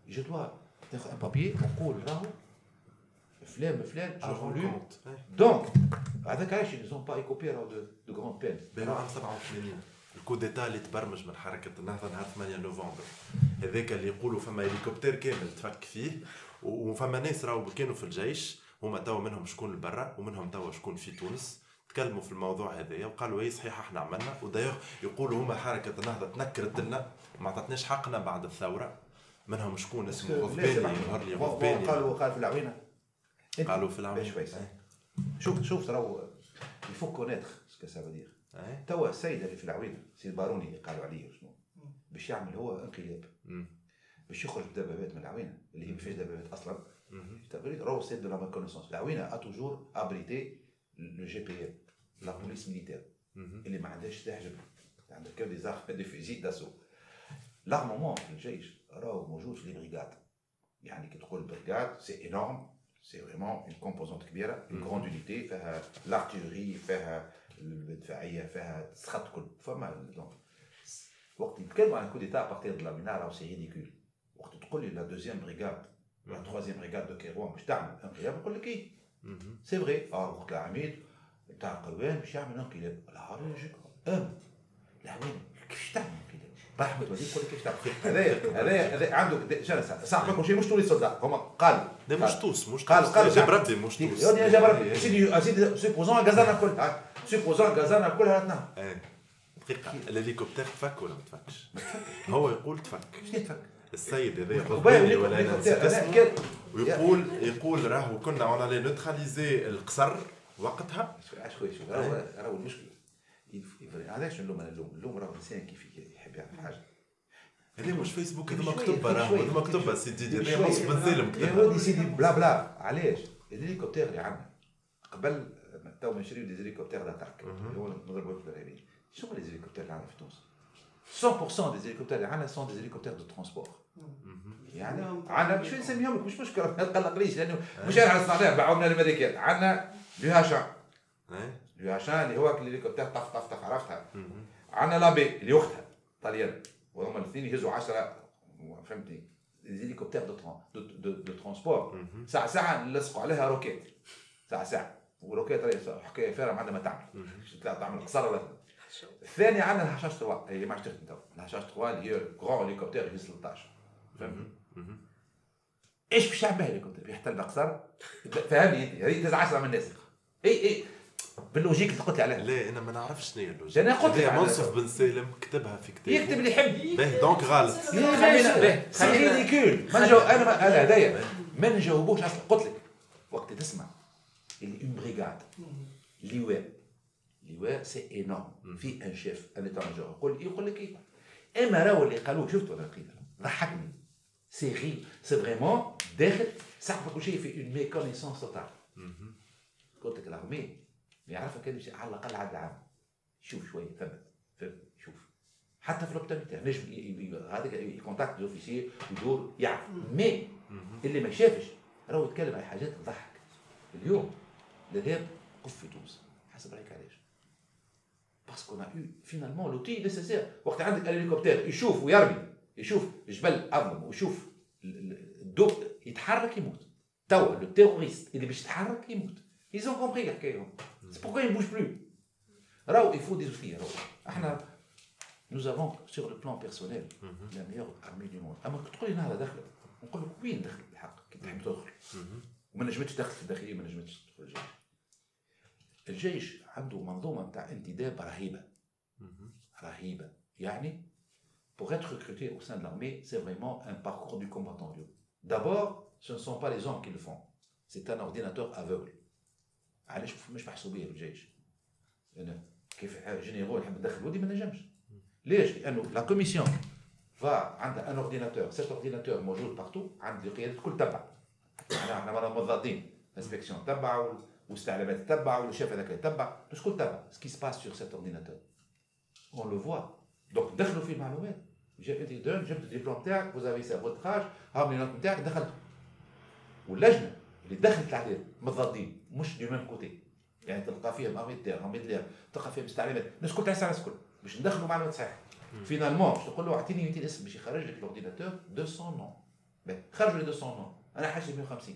جو دوا تاخذ ان بابي ونقول راهو فلان فلان جو دونك هذاك ils n'ont pas écopé راهو دو غروند بين بين عام 87 الكو ديتا اللي تبرمج من حركه النهضه نهار 8 نوفمبر هذاك اللي يقولوا فما هليكوبتر كامل تفك فيه وفما ناس راهو كانوا في الجيش هما توا منهم شكون برا ومنهم توا شكون في تونس تكلموا في الموضوع هذايا وقالوا اي صحيح إحنا عملنا ودايوغ يقولوا هما حركه النهضه تنكرت لنا ما عطتناش حقنا بعد الثوره منهم شكون اسمه غضباني يظهر لي غضباني قالوا قالوا في العوينه قالوا في العوينه شوف شوف ترى يفو كونيتر سكو سا دير توا السيد اللي في العوينه سي الباروني اللي قالوا عليه شنو؟ باش يعمل هو انقلاب. باش يخرج بدبابات من العوينة اللي هي ما فيهاش دبابات أصلا. راهو السيد دو لا كونيسونس العوينة ا توجور ابريتي لو جي بي ام لا بوليس ميليتير اللي ما عندهاش سلاح جبري عندها كو دي زارم دي فيزي داسو لارمومون في الجيش راهو موجود في لي بريغاد يعني كي تقول بريغاد سي انورم سي فريمون اون كومبوزونت كبيره اون كروند يونيتي فيها لارتيري فيها الدفاعيه فيها السخط كل فما دونك وقت يتكلموا عن كو ديتا بارتير دو لا مينا راهو سي ريديكول وقت تقول لي لا دوزيام بريغاد لا تروازيام بريغاد دو كيروان باش تعمل انقلاب نقول لك ايه سي فري اه وقت العميد تاع قروان باش يعمل انقلاب العراجل ام العوام كيفاش تعمل انقلاب رحمة والديك يقول لك كيفاش تعمل هذايا هذايا هذايا عنده شنو صح ما كل شيء مش طول الصداع هما قال لا مش توس مش قال قال جاب ربي مش توس يا جاب ربي سيدي سيدي سيبوزون غازانا كلها سيبوزون غازانا كلها تنام إيه. دقيقة. الهليكوبتر تفك ولا ما تفكش؟ هو يقول تفك. شنو تفك؟ السيد هذا ياخذ وباين بالي ليك- ولا ليك- ننسى أنا اسمه. كان- ويقول يقول راهو كنا اون الي نوتراليزي القصر وقتها. خويا شوف راهو يف- علاش نلوم أنا نلوم نلوم راهو إنسان كيف يحب يعمل حاجة. هذا مش فيسبوك هذا راهو شوية، هذا مكتوبة سيدي. هذا نص بن سالم يا كتبها. ودي سيدي بلا بلا علاش؟ الهليكوبتر اللي عندنا قبل تو ما نشريو دي هليكوبتر داتاك اللي هو نضربوا في الارهابيين شنو هليكوبتر اللي عندنا في تونس؟ 100% دي هليكوبتر اللي عندنا سون دي هليكوبتر دو ترونسبور يعني عندنا مش نسميهم لك مش مشكلة ما تقلقليش لأنه مش انا صنعناه باعونا الأمريكان. عندنا لو هاشان إيه؟ لو هاشان اللي هو الهليكوبتر طف طف طف عرفتها؟ عندنا لابي اللي اختها طليان وهما الاثنين يهزوا 10 فهمتني الهليكوبتر دو تران دو, دو, دو ترونسبور ساعه ساعه نلصقوا عليها روكيت ساعه ساعه وروكيت راهي حكايه فارغه ما عندها ما تعمل تعمل قصر ولا الثاني عندنا الهشاش 3 هي ما عادش تخدم تو الهشاش 3 اللي هي كرون هليكوبتر يهز 13 فهمتني إيش باش يعمل هليكوبتر يحتل قصر فهمني انت هذه تزعج 10 من الناس اي اي باللوجيك اللي قلت لي عليها. لا أنا ما نعرفش شنو هي اللوجيك. أنا قلت لك منصف بن سالم كتبها في كتابه. يكتب اللي يحب. باهي دونك غلط. خلينا- سي ريديكول ما نجاوب أنا ما- أنا هدايا. ما نجاوبوش أصلا. قلت لك. وقت تسمع. اللي اون بريغاد لواء لواء سي انورم في ان شيف ان ايتا ماجور يقول يقول لك إيه اما راهو اللي قالوه شفت ولا لقيت ضحكني سي غي سي فريمون داخل صح كل شيء في اون ميكونيسونس توتال قلت لك الارمي كان يمشي على الأقل عاد عام. شوف شوية ثبت ثبت شوف. حتى في تاعو نجم هذاك يكونتاكت زوفيسير يدور يعرف. مي اللي ما شافش. راهو يتكلم على حاجات تضحك. اليوم الارهاب قف في تونس. حسب رأيك علاش باسكو اون يو فينالمون لوتي نيسيسير وقت عندك الهليكوبتر يشوف ويرمي يشوف جبل اظلم ويشوف ال- ال- الضوء يتحرك يموت. توا لو تيروريست اللي باش يتحرك يموت. Ils ont compris الحكاية سي pourquoi il bouge plus راهو il faut des outils راهو احنا nous avons sur le plan personnel la meilleure armée du monde اما كنت تقول لي نهار داخل نقول لك وين دخل الحق كي تحب تدخل وما نجمتش تدخل في الداخليه ما نجمتش تدخل الجيش الجيش عنده منظومه نتاع انتداب رهيبه رهيبه يعني pour être recruté au sein de l'armée, c'est vraiment un parcours du combattant. D'abord, ce ne sont pas les hommes qui le font. C'est un ordinateur aveugle. علاش مش محسوبيه في الجيش؟ لأن كيف جينيرو نحب ندخل ودي ما نجمش. ليش؟ لأنه لا كوميسيون فا عندها ان اورديناتور، سيت اورديناتور موجود بارتو عند القيادات الكل تبع. إحنا إحنا مرة موظفين انسبكسيون تبع واستعلامات تبع والشيف هذاك يتبع، الكل تبع. سكي سباس سور سيت اورديناتور. اون لو فوا. دونك دخلوا في المعلومات. جا انت جبت الدبلوم تاعك وزافي سا فوتخاج لي نوت نتاعك دخلت واللجنة اللي دخلت العداد متضادين مش دو ميم كوتي. يعني تلقى فيهم ارمي تير ارمي دلير تلقى فيهم استعلامات الناس كل تعيس على الناس الكل. باش ندخلوا معلومات صحيحة. فينالمون باش تقول له أعطيني 200 اسم باش يخرج لك الاورديناتور 200 نون خرجوا لي 200 نون أنا حاجة 150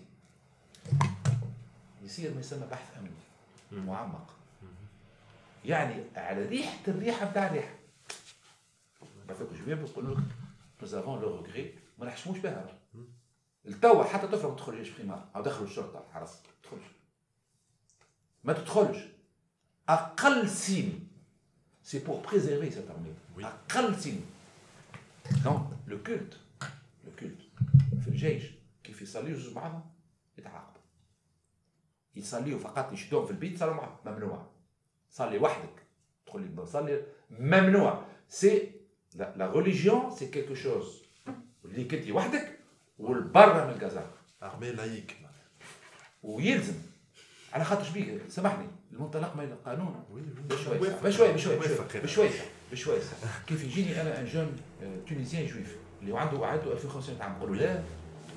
يصير ما يسمى بحث أمني. معمق. يعني على ريحة الريحة بتاع الريحة. بعثوك جوين بيقولوا لك nous avons le regret. ما نحشموش بها. التوا حتى طفله ما تدخلش بريمار او دخلوا الشرطه الحرس ما تدخلش ما تدخلش اقل سين سي بور بريزيرفي سيت ارمي Oui. اقل سين دونك لو كولت لو كولت في الجيش كيف يصليوا جوج بعضهم يتعاقبوا يصليوا فقط يشدوهم في البيت صلوا معهم ممنوع صلي وحدك تقول لي بصلي ممنوع سي لا لا ريليجيون سي كيلكو شوز اللي كنتي وحدك والبرا من الجزائر ارمي لايك ويلزم. على خاطر شبيك سامحني. المنطلق من القانون بشوي بشوي بشوي بشوي بشوي كيف يجيني أنا ان جون تونيزيان جويف اللي عنده عنده 2500 عام. نقول له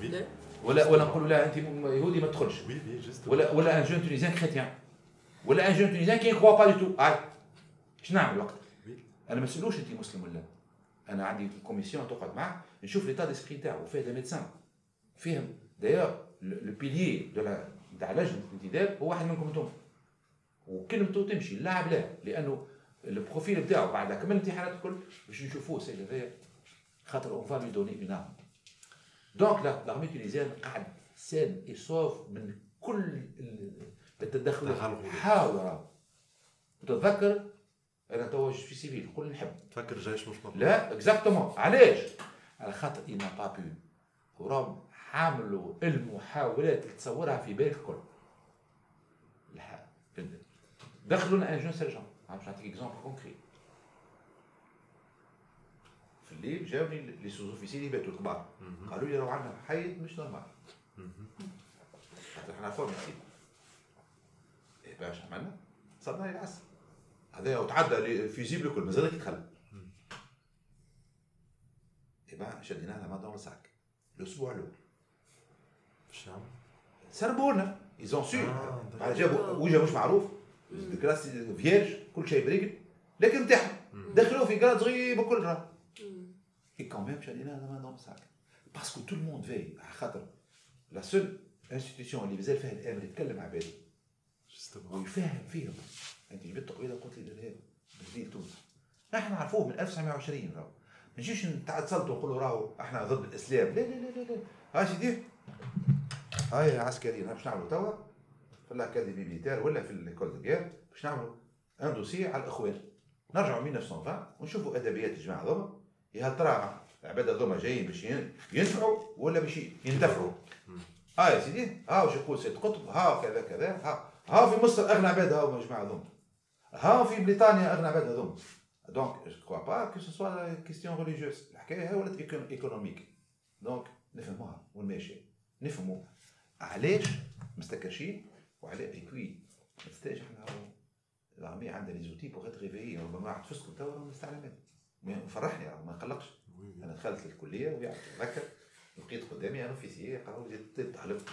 لا. ولا ولا نقول لا. أنت يهودي ما تدخلش. ولا ولا ان جون تونيزيان كريتيان ولا ان جون تونيزيان كي يخوا با دي تو اي شنو نعمل وقت؟ أنا ما نسألوش أنت مسلم ولا أنا عندي كوميسيون تقعد معاه نشوف ليتا ديسبري تاعو فيه دي ميدسان فيهم دايوغ لو بيليي دو تاع لجنه الانتداب هو واحد منكم أنتم. وكلمته تمشي اللاعب لا. لأنه البروفيل بتاعه بعد كمل الامتحانات الكل باش نشوفوه السيد هذايا خاطر اون فا لي دوني اون ارم دونك لا لارمي تونيزيان قاعد سان يصوف من كل التدخل. حاول وتتذكر أنا توا في سيفيل كل نحب. تفكر جيش مش مطلوب. لا اكزاكتومون علاش؟ على خاطر اي با بو ورام حاملوا المحاولات اللي تصورها في بالك الكل. دخلوا ان جون سيرجون باش نعطيك اكزومبل كونكري في الليل جاوني لي سوز اوفيسي اللي باتوا الكبار قالوا لي راهو عندنا حيط مش نورمال خاطر إحنا فورم إيه باش عملنا؟ صرنا لي العسل هذا وتعدى فيزيبل الكل مازال يدخل ايه بقى شدينا لها ما دون ساك الاسبوع الاول شو عمل؟ سربونا ايزون سو بعد جابوا وجه مش معروف كلاس فيرج كل شيء برجل لكن امتحن دخلوا في كلاس صغير بكل راه اي كون ميم شادينا هذا ما دون ساك باسكو تو الموند في خاطر لا سول انستيتيوشن اللي مازال فيها الامر يتكلم مع بالي ويفهم فيهم انت جبت تقويضه قلت لي الارهاب بجديد تونس. نحن نعرفوه من 1920 راهو. ما نجيش نتعصلتوا ونقولوا راهو إحنا ضد الإسلام. لا لا لا لا, لا. هاي سيدي هاي عسكريين باش نعملوا توا. في الاكاديمي ميليتير ولا في دو غير باش نعملوا ان دوسي على الإخوان. نرجعوا 1920 ونشوفوا أدبيات الجماعة هذوما يا ترى العباد هذوما جايين باش ينفعوا ولا باش ينتفعوا؟ آه يا سيدي. ها واش يقول سيد قطب؟ ها كذا كذا. ها ها في مصر أغنى عباد هاو الجماعه هذوما ها في بريطانيا اغنى عباد هذوما دونك جو كوا با كو سو سوا كيستيون ريليجيوس الحكاية هي ولات ايكونوميك دونك نفهموها وين ماشيه نفهموا علاش مستكرشين وعلى اي بوي ما تستاهلش إحنا الارمي عندها لي زوتي بوغ اتر ريفيي ربما واحد فسكو توا مستعلمات فرحني ما نقلقش أنا دخلت الكليه وتذكر لقيت قدامي ان اوفيسيي قالوا لي تحلف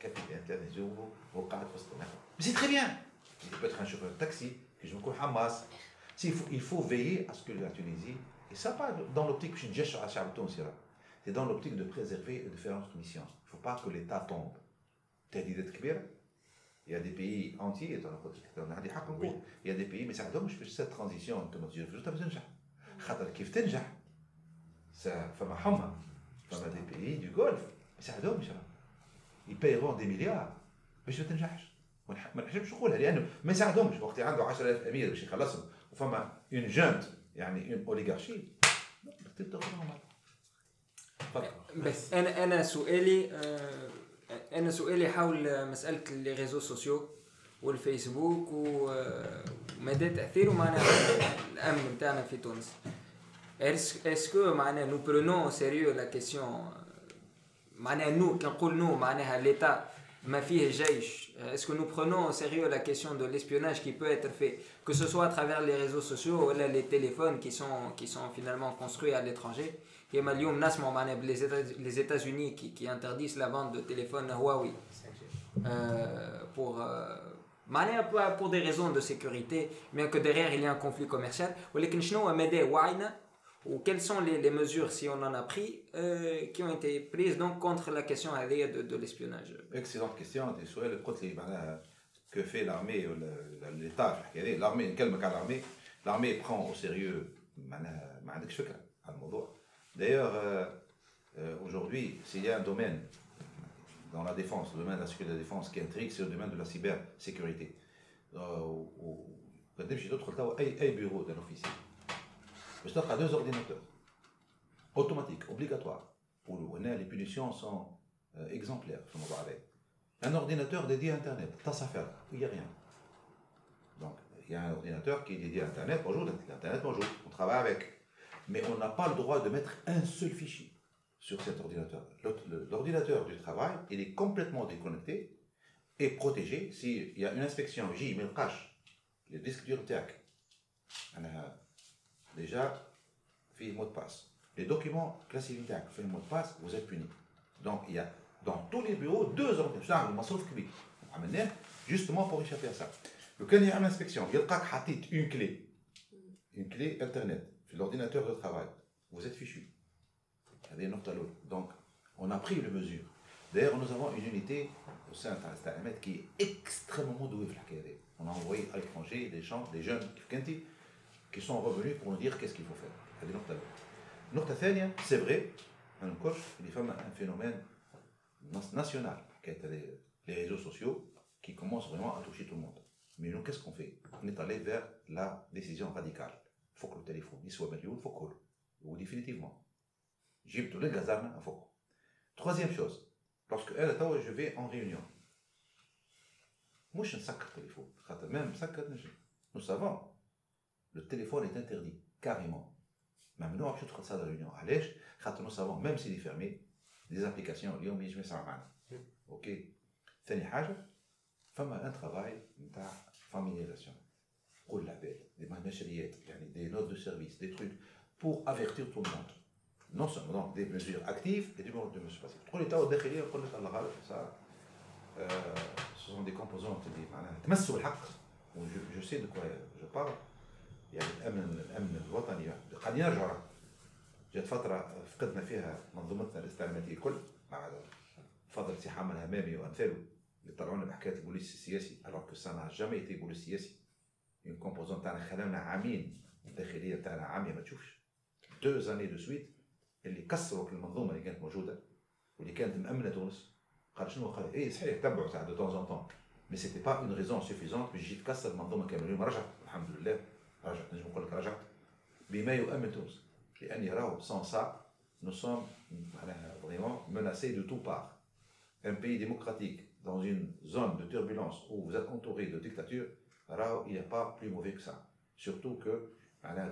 كابيتان ثلاثة نجوم وقعت في وسط سي Il peut être un chauffeur de taxi, qui joue au Hamas. Il faut, veiller à ce que la Tunisie, et ça pas dans l'optique, je c'est dans l'optique de préserver et de faire notre mission. Il ne faut pas que l'État tombe. Tu as dit d'être Kibir? Il y a des pays entiers, il y a des pays, mais ça donne cette transition. Ça fait des pays du Golfe, mais ça donne, ils paieront des milliards, mais je ne ما نحبش نقولها لأنه ما يساعدهمش. وقت عنده 10000 أمير باش يخلصهم وفما اون جونت يعني اون اوليغارشي بس أنا أنا سؤالي آه أنا سؤالي حول مسألة لي ريزو سوسيو والفيسبوك ومدى تأثيره معنا الأمن نتاعنا في تونس. اسكو معناها نو برونون سيريو لا كيسيون معناها نو كنقول نو معناها ليتا Ma fille euh, Est-ce que nous prenons au sérieux la question de l'espionnage qui peut être fait, que ce soit à travers les réseaux sociaux ou les téléphones qui sont, qui sont finalement construits à l'étranger? Les États-Unis qui, qui, interdisent la vente de téléphones Huawei. Euh, pour, euh, pour des raisons de sécurité, bien que derrière il y ait un conflit commercial. Mais ou quelles sont les, mesures, si on en a pris, qui ont été prises donc, contre la question de, de l'espionnage Excellente question. Que fait l'armée, l'État L'armée, quel l'armée L'armée prend au sérieux D'ailleurs, aujourd'hui, s'il y a un domaine dans la défense, le domaine de la sécurité de la défense qui intrigue, c'est le domaine de la cybersécurité. Euh, ou, ou, d'autres bureau d'un officier le stock a deux ordinateurs automatiques, obligatoires. Pour nous, les punitions sont euh, exemplaires. Un ordinateur dédié à Internet, faire, il n'y a rien. Donc, il y a un ordinateur qui est dédié à Internet, bonjour, l'Internet, bonjour, on travaille avec. Mais on n'a pas le droit de mettre un seul fichier sur cet ordinateur. L'ordinateur du travail, il est complètement déconnecté et protégé. S'il y a une inspection, J, mais le cache, le disque dur, déjà fait le mot de passe. Les documents classifiés fait le mot de passe, vous êtes puni. Donc il y a dans tous les bureaux deux organismes. C'est un massouf qui justement pour échapper à ça. Le cas d'une inspection, il y a une clé, une clé internet, l'ordinateur de travail. Vous êtes fichu. Donc on a pris les mesures. D'ailleurs, nous avons une unité au sein de qui est extrêmement douée. On a envoyé à l'étranger des gens, des jeunes, qui sont revenus pour nous dire qu'est-ce qu'il faut faire. C'est vrai, il y a un phénomène national, qui est les réseaux sociaux, qui commencent vraiment à toucher tout le monde. Mais nous, qu'est-ce qu'on fait? On est allé vers la décision radicale. Il faut que le téléphone soit meilleur, il faut que ou définitivement. J'ai tout le gazarne à Troisième chose, parce que je vais en réunion. Moi, je ne pas le téléphone. Même nous savons, le téléphone est interdit, carrément. Maintenant, je trouve ça dans l'Union. Allège, nous savons, même s'il est fermé, des applications, Lyon, mais je mets Ok Thani femme a un travail de familiarisation. Pour la bête, des manachriettes, des notes de service, des trucs, pour avertir tout le monde. Non seulement des mesures actives et des mesures passives. Pour l'État, au déchiré, pour l'État, ça, euh, ce sont des composantes, des, je sais de quoi je parle. يعني الأمن الأمن الوطني قد يرجع جات فترة فقدنا فيها منظومتنا الاستعلاماتيه الكل مع فضل سي حامل همامي وامثاله اللي طلعونا بحكاية البوليس السياسي الوغ كو سا نا جامي ايتي بوليس سياسي. اون كومبوزون تاعنا خلانا عامين الداخلية تاعنا عامية ما تشوفش. دو زاني دو سويت اللي كسروا المنظومة اللي كانت موجودة واللي كانت مأمنة تونس. قال شنو؟ قال اي صحيح تبعوا ساعه دو طون طون مي سيتي با اون ريزون سوفيزونت باش تجي تكسر المنظومه كاملة اليوم رجعت الحمد لله. رجعت نجم نقول لك رجعت بما يؤمن تونس لان راهو سون سا نو سوم معناها فريمون menacés de tout part. Un pays démocratique dans une zone de turbulence où vous êtes entouré de dictature, alors il n'y a pas plus mauvais que ça. Surtout que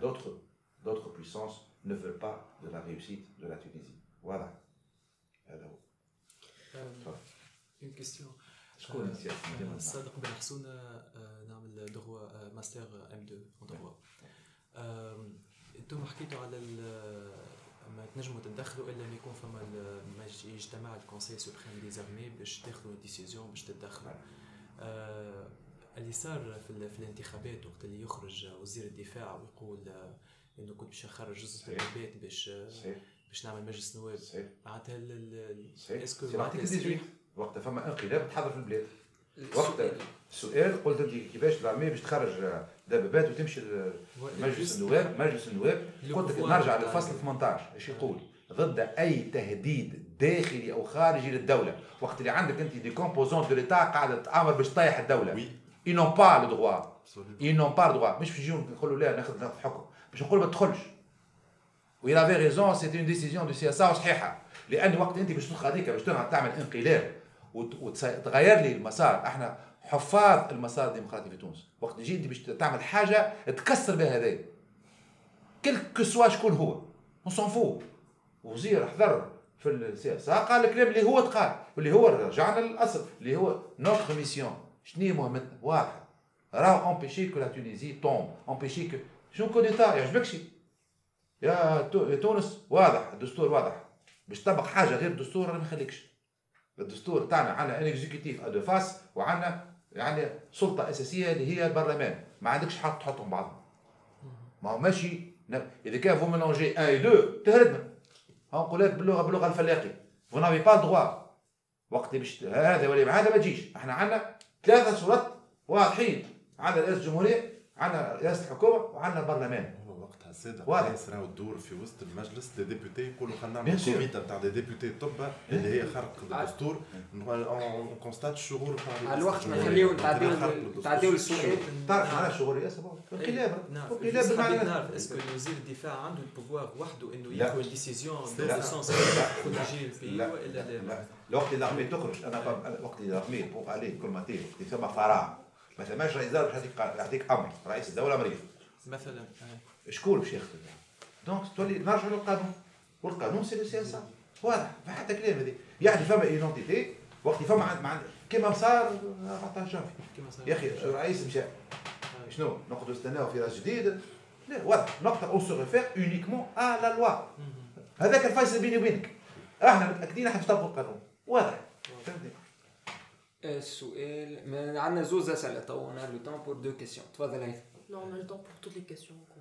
d'autres, d'autres puissances ne veulent pas de la réussite de la Tunisie. Voilà. Alors. Euh, une question. شكون صادق دروا ماستر ام 2 en دروا أنتم حكيتوا على ما تنجموا تدخلوا الا ما يكون فما ما يجتمع الكونسي سوبريم دي زارمي باش تاخذوا ديسيزيون باش تتدخلوا اللي صار في, في الانتخابات وقت اللي يخرج وزير الدفاع ويقول انه كنت باش نخرج جزء من البيت باش باش نعمل مجلس نواب معناتها اسكو معناتها وقتها فما انقلاب تحضر في البلاد وقت السؤال قلت انت كيفاش العمية باش تخرج دبابات وتمشي مجلس النواب مجلس النواب قلت لك نرجع للفصل 18 إيش يقول؟ ضد أي تهديد داخلي أو خارجي للدولة. وقت اللي عندك أنت دي كومبوزون دو ليتا قاعدة تأمر باش تطيح الدولة. اي نون با لو دروا اي نون با دروا مش باش يجيو نقولوا لا ناخذ حكم. باش نقول ما تدخلش. وي افي ريزون سيتي اون ديسيزيون دو سياسه وصحيحه لأن وقت أنت باش تدخل هذيك باش تعمل انقلاب. وتغير لي المسار. إحنا حفاظ المسار الديمقراطي في تونس. وقت تجي انت باش تعمل حاجة تكسر بها هذا كل كسوا شكون هو؟ اون وزير حضر في السياسة قال الكلام اللي هو تقال. واللي هو رجعنا للأصل. اللي هو نوتر ميسيون شنو مهمتنا؟ واحد. راهو امبيشي كو لا تونيزي توم امبيشي كو شنو كو ديتا يعجبكش يا تونس واضح. الدستور واضح. باش تطبق حاجة غير الدستور ما يخليكش. الدستور تاعنا عندنا ان اكزيكوتيف ادو فاس وعندنا يعني سلطة أساسية اللي هي البرلمان. ما عندكش حق تحطهم بعضهم. ما هو ماشي. إذا كان فو ميلونجي ان اي دو تهربنا. نقول لك باللغة باللغة الفلاقي. فو نافي با دروا وقت باش هذا ولا هذا ما تجيش. إحنا عندنا ثلاثة صورات واضحين. عندنا رئاسه الجمهورية عندنا رئاسة الحكومة وعندنا البرلمان. السادة الناس راهو الدور في وسط المجلس دي ديبوتي يقولوا خلينا نعمل كوميتا نتاع دي ديبوتي طب اللي هي خرق الدستور. اون كونستات الشغل على الوقت نخليو تعديو تعديو السؤال تعرف على شغل ياسر انقلاب انقلاب اسكو وزير الدفاع عنده البوفوار وحده إنه ياخذ ديسيزيون دو سونس بروتيجي البي والا لا. الوقت اللي الارمي تخرج. أنا وقت اللي الارمي بوغ الي كولماتير ثم فراغ ما ثماش رئيس دوله يعطيك أمر. رئيس الدولة مريض مثلا شكون باش ياخذ دونك تولي نرجعوا للقانون. والقانون سي السياسة واضح ما حتى كلام هذه يعني فما ايدونتيتي وقت فما مع كيما صار ما عطاش يا أخي الرئيس مشى. شنو؟ نقعدوا نستناو في راس جديد. لا واضح. نقطة. اون سو ريفير اونيكمون ا لا لوا هذاك الفيصل بيني وبينك. إحنا متأكدين إحنا نطبقوا القانون. واضح. فهمتني؟ السؤال عندنا زوز اسئله تو اون لو تون بور دو كيسيون تفضل هيثم Non, on a le temps pour toutes les questions. qu'on vous pose.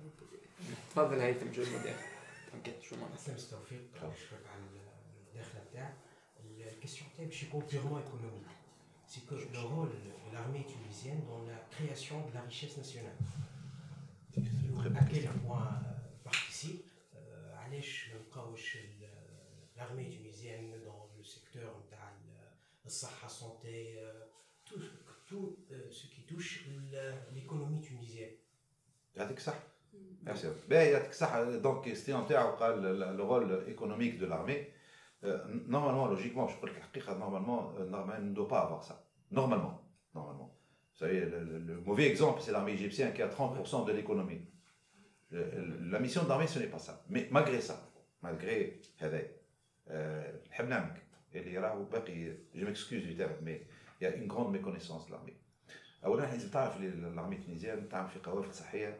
تفضل هيثم جو مدير اوكي شو معنى اسلام التوفيق شكرا على الداخله نتاعك الكيستيون تاعي باش يكون بيغمون ايكونوميك سي كو لو رول de l'armée tunisienne dans la création de la richesse nationale. À quel point participe علاش ما نلقاوش l'armée tunisienne dans le secteur نتاع الصحة santé tout tout ce qui touche l'économie tunisienne. يعطيك الصحة. Merci. باهي يعطيك الصحة دونك كيستيون تاعو قال لو رول ايكونوميك دو لارمي normalement, logiquement, je crois que normalement, normalement, ne doit pas avoir ça. Normalement, normalement. Vous savez, le, le, le mauvais exemple, c'est l'armée égyptienne qui a 30% de l'économie. La mission de l'armée, ce n'est pas ça. Mais malgré ça, malgré هذا نحب نعمك اللي راهو باقي je m'excuse du terme mais il y a une grande méconnaissance de l'armée. اولا لازم تعرف l'armée tunisienne تعمل في قوافل صحيه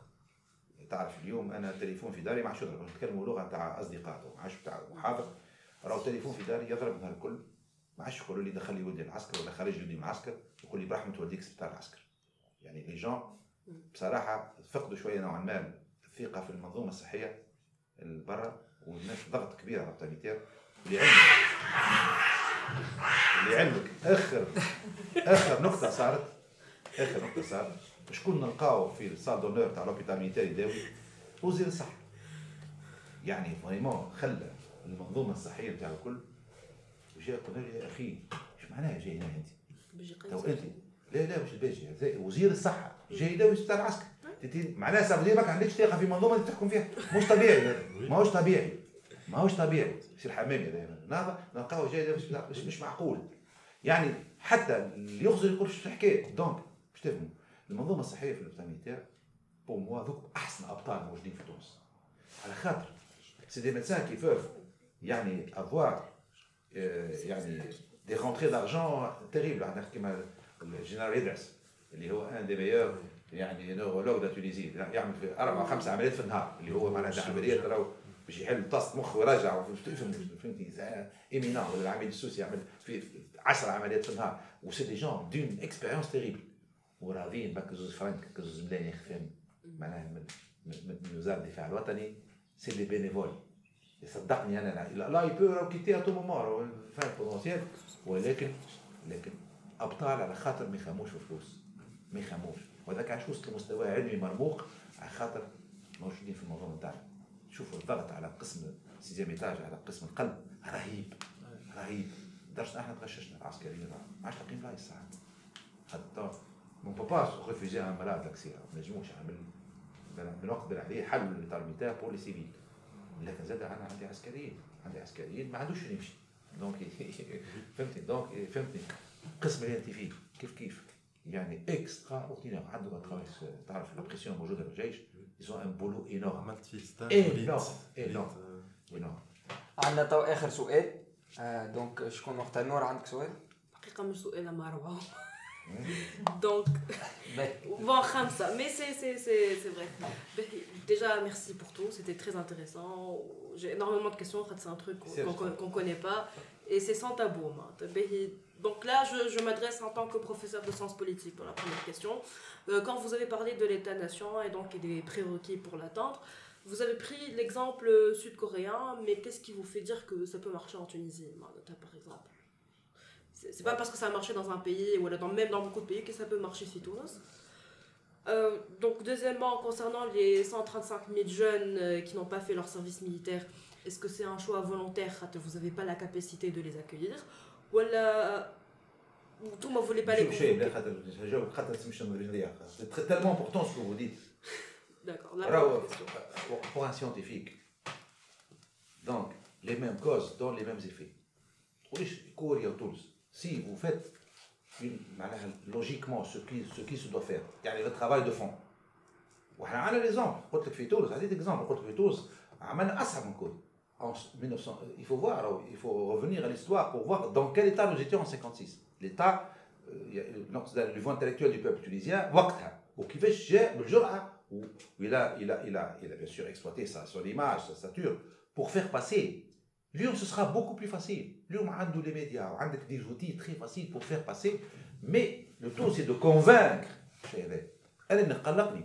تعرف اليوم أنا التليفون في داري ما عادش يضرب نتكلموا لغه تاع أصدقاء ما عادش تاع محاضر راهو التليفون في داري يضرب نهار الكل ما عادش يقولوا لي دخل لي ولدي العسكر ولا خرج ولدي من العسكر يقول لي برحمه والديك سبتار العسكر. يعني لي جون بصراحة فقدوا شوية نوعا ما الثقة في المنظومة الصحية برا والناس ضغط كبير على الطبيبير اللي علمك اللي علمك آخر آخر نقطة صارت آخر نقطة صارت. شكون نلقاو في الصال دونور تاع لوبيتال ميليتير يداوي وزير الصحه يعني فريمون خلى المنظومه الصحيه نتاع الكل جاء قال لي يا أخي إيش معناها جاي هنا انت؟ تو انت لا لا مش الباجي وزير الصحه جاي يداوي ستار العسكر معناها صار ما عندكش ثقه في منظومه اللي تحكم فيها مش طبيعي هذا ماهوش طبيعي ماهوش طبيعي يصير حمامي هذا نهضه نلقاوه جاي مش, مش معقول يعني حتى اللي يخزر يقول شو الحكاية دونك باش تفهموا المنظومه الصحيه في البتاميتير بو موا ذوك احسن ابطال موجودين في تونس على خاطر سي دي ميدسان كي فوف يعني افوار يعني دي رونتري دارجون تيريبل عندنا كيما الجنرال ادريس اللي هو ان دي ميور يعني نورولوج دا تونيزي يعمل في اربع خمس عمليات في النهار اللي هو معناتها عمليات راهو باش يحل طاس مخ ويرجع فهمتني ايمينا ولا العميد السوسي يعمل في 10 عمليات في النهار وسي دي جون دون اكسبيريونس تيريبل وراضيين بك زوز فرنك زوز ملايين يخفيهم معناها من من وزاره الدفاع الوطني سي دي بينيفول صدقني أنا لا يبو راهو كيتي اتو مومون فان بوتونسيال ولكن لكن أبطال على خاطر ما يخموش في فلوس ما يخموش. وهذاك علاش وصل لمستوى علمي مرموق على خاطر موجودين في الموضوع نتاعنا شوفوا الضغط على قسم سيزيام إيتاج على قسم القلب. رهيب. رهيب. لدرجه إحنا تغششنا العسكريين. ما عادش لاقيين بلايص ساعات. حتى مون بابا ريفوزي ان مالاد لاكسيا ما نجموش نعمل بنقدر عليه حل للترميتار بور لي سيفيل لكن زاد أنا عندي عسكريين عندي عسكريين ما عندوش يمشي دونك فهمتني دونك فهمتني انت فيه كيف كيف يعني اكسترا اوردينير عنده تعرف لا بريسيون موجوده في الجيش ils ان بولو اينورم عملت اينورم اينورم اينورم عندنا تو آخر سؤال. دونك شكون وقت النور عندك سؤال؟ حقيقة مش سؤال مروة Donc, bon, ça. Mais c'est vrai. Déjà, merci pour tout. C'était très intéressant. J'ai énormément de questions. C'est un truc qu'on ne connaît pas. Et c'est sans tabou. Donc là, je, je m'adresse en tant que professeur de sciences politiques pour la première question. Euh, quand vous avez parlé de l'État-nation et donc des prérequis pour l'atteindre, vous avez pris l'exemple sud-coréen, mais qu'est-ce qui vous fait dire que ça peut marcher en Tunisie, par exemple? C'est pas parce que ça a marché dans un pays, ou dans, même dans beaucoup de pays, que ça peut marcher chez Tunis. Euh, donc, deuxièmement, concernant les 135 000 jeunes euh, qui n'ont pas fait leur service militaire, est-ce que c'est un choix volontaire? Vous n'avez pas la capacité de les accueillir Ou Tout ne voulez pas les convoquer. C'est tellement important ce que vous dites. <laughs> D'accord. Pour un scientifique, donc, les mêmes causes donnent les mêmes effets Si vous faites logiquement ce qui, ce qui se doit faire, il y a le travail de fond. وحنا عندنا ليزومبل قلت لك في تونس عطيت اكزومبل قلت لك في تونس عملنا اصعب من كل en 1900 il faut voir il faut revenir à l'histoire pour voir dans quel état nous étions en 56 l'état le niveau intellectuel du peuple tunisien وقتها وكيفاش جاء بالجرأة il a, il, a, il, a, il a bien sûr exploité sa, son image, sa stature, pour faire passer. Lui, ce sera beaucoup plus facile. Lui, on a les médias, on a des outils très faciles pour faire passer. Mais le tout, c'est de convaincre. أنا اللي قلقني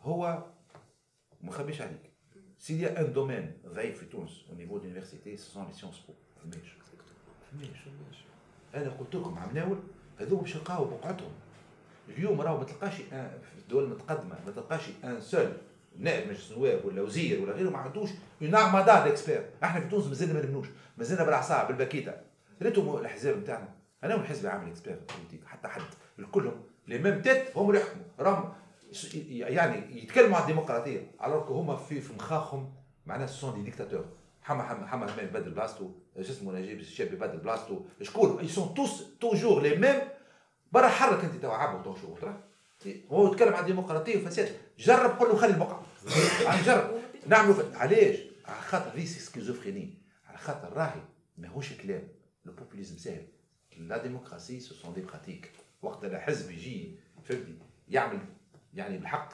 هو ما نخبيش عليك s'il y a un domaine ضعيف في تونس au niveau de l'université ce sont les sciences po فماش فماش انا قلت لكم عمناول هذوما باش يلقاو بقعتهم اليوم راهو ما تلقاش في الدول المتقدمه ما تلقاش ان سول نائب مجلس النواب ولا وزير ولا غيره ما عندوش. اون ارمادا ديكسبير إحنا في تونس مازلنا ما نبنوش. مازلنا بالعصا بالباكيته ريتهم الاحزاب نتاعنا أنا والحزب العام اكسبير حتى حد. الكلهم. لي ميم تيت هم اللي يحكموا. راهم يعني يتكلموا عن الديمقراطية. على هما في في مخاخهم معناها سون دي ديكتاتور حما حما حما حما يبدل بلاصتو جسمه نجيب الشاب يبدل بلاصتو شكون؟ اي سون توس توجور لي ميم برا حرك أنت تو عبد تو شو هو يتكلم عن الديمقراطية وفساد. جرب قول له خلي البقعة. نجرب نعملوا علاش؟ على خاطر ريسي سكيزوفريني. على خاطر راهي ماهوش كلام. لو بوبوليزم ساهل لا ديموكراسي سو سون دي براتيك وقت لا حزب يجي فهمتني يعمل يعني بالحق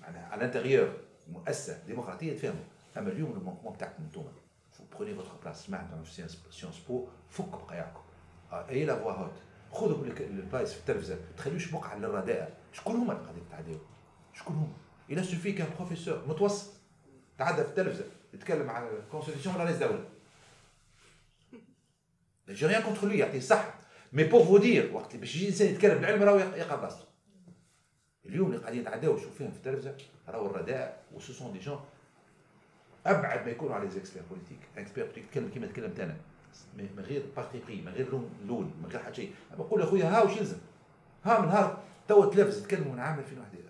معناها على الانتيريور مؤسسة ديمقراطية تفهموا أما اليوم المونكمون بتاعكم انتوما بروني فوتر بلاس سمعت في سيونس بو فكوا بقايعكم أي لا فوا هوت خذوا البلايص في التلفزة. ما تخليوش بقعه للرداء شكون هما اللي قاعدين يتعداو؟ شكون هما؟ إلى سوفي كان بروفيسور متوسط تعدى في التلفزه يتكلم على الكونستيتيوم ولا رئيس دوله جي ريان كونتر لي يعطيه صح مي بور فو دير وقت باش يجي انسان يتكلم بالعلم راهو يقع راسه اليوم اللي قاعدين يتعداو شوف فيهم في التلفزه راهو الرداء وسو سون دي جون ابعد ما يكونوا على زيكسبير بوليتيك اكسبير بوليتيك يتكلم كيما تكلمت أنا من غير بارتي بري من غير لون لون من غير حتى شيء بقول اخويا ها وش يلزم ها من نهار تو التلفز تكلموا عام 2011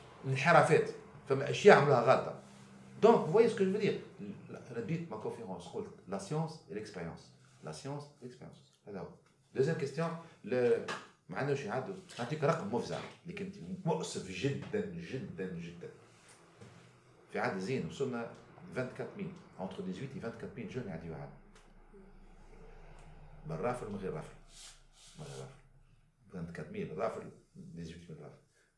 انحرافات فما أشياء عملوها غلطه donc vous veux dire أنا بديت ما conférence قلت science et l'expérience. La science et l'expérience. هذا هو deuxième question ما عندناش يعدوا نعطيك رقم مفزع اللي كنت مؤسف جدا جدا جدا. في عهد زين وصلنا 24000 entre 18 et 24000 جون قاعد يعاد بالرافل من غير رافل. من غير رافل. 24000 رافل 18000 رافل.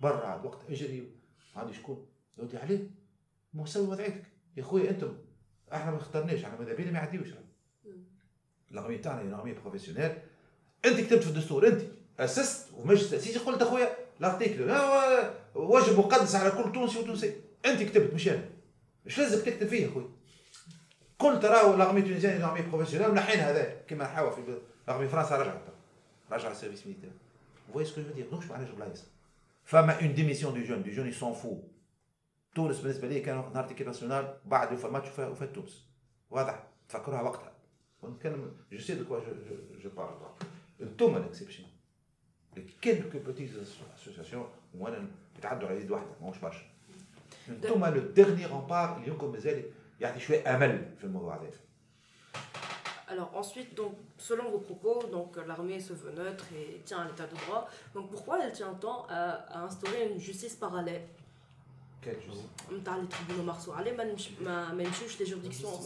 برا عاد وقت إجري. عندي شكون؟ يودي عليه ما سوي وضعيتك. يا خويا أنتم. إحنا ما اخترناش. إحنا ماذا بينا ما يعديوش الأغنية تاعنا هي بروفيسيونيل أنت كتبت في الدستور. أنت أسست ومجلس تاسيسي قلت أخويا لارتيكل واجب مقدس على كل تونسي وتونسي. أنت كتبت مش أنا. إيش لازم تكتب فيه اخويا قلت راهو لاغمي تونيزيان لاغمي بروفيسيونيل ونحينا هذا كما حاول في لاغمي فرنسا رجعت. رجع السيرفيس ميليتير فوي سكو جو دير دونك شو معناش بلايص فما اون ديميسيون دو جون دو جون يسون فو تونس بالنسبه لي كان نهار تيكي ناسيونال بعد ماتش وفات تونس واضح تفكروها وقتها ونتكلم جو سي دو كوا جو بارل انتم الاكسبسيون كيلكو بوتيز اسوسياسيون وانا بيتعدوا على يد واحده ماهوش برشا انتم لو ديرني رامبار اللي يمكن مازال يعطي شويه امل في الموضوع هذا Alors ensuite, donc, selon vos propos, donc l'armée se veut neutre et tient à l'état de droit. Donc pourquoi elle tient tant à, instaurer une justice parallèle Quelle justice les tribunaux marceaux, même les juridictions.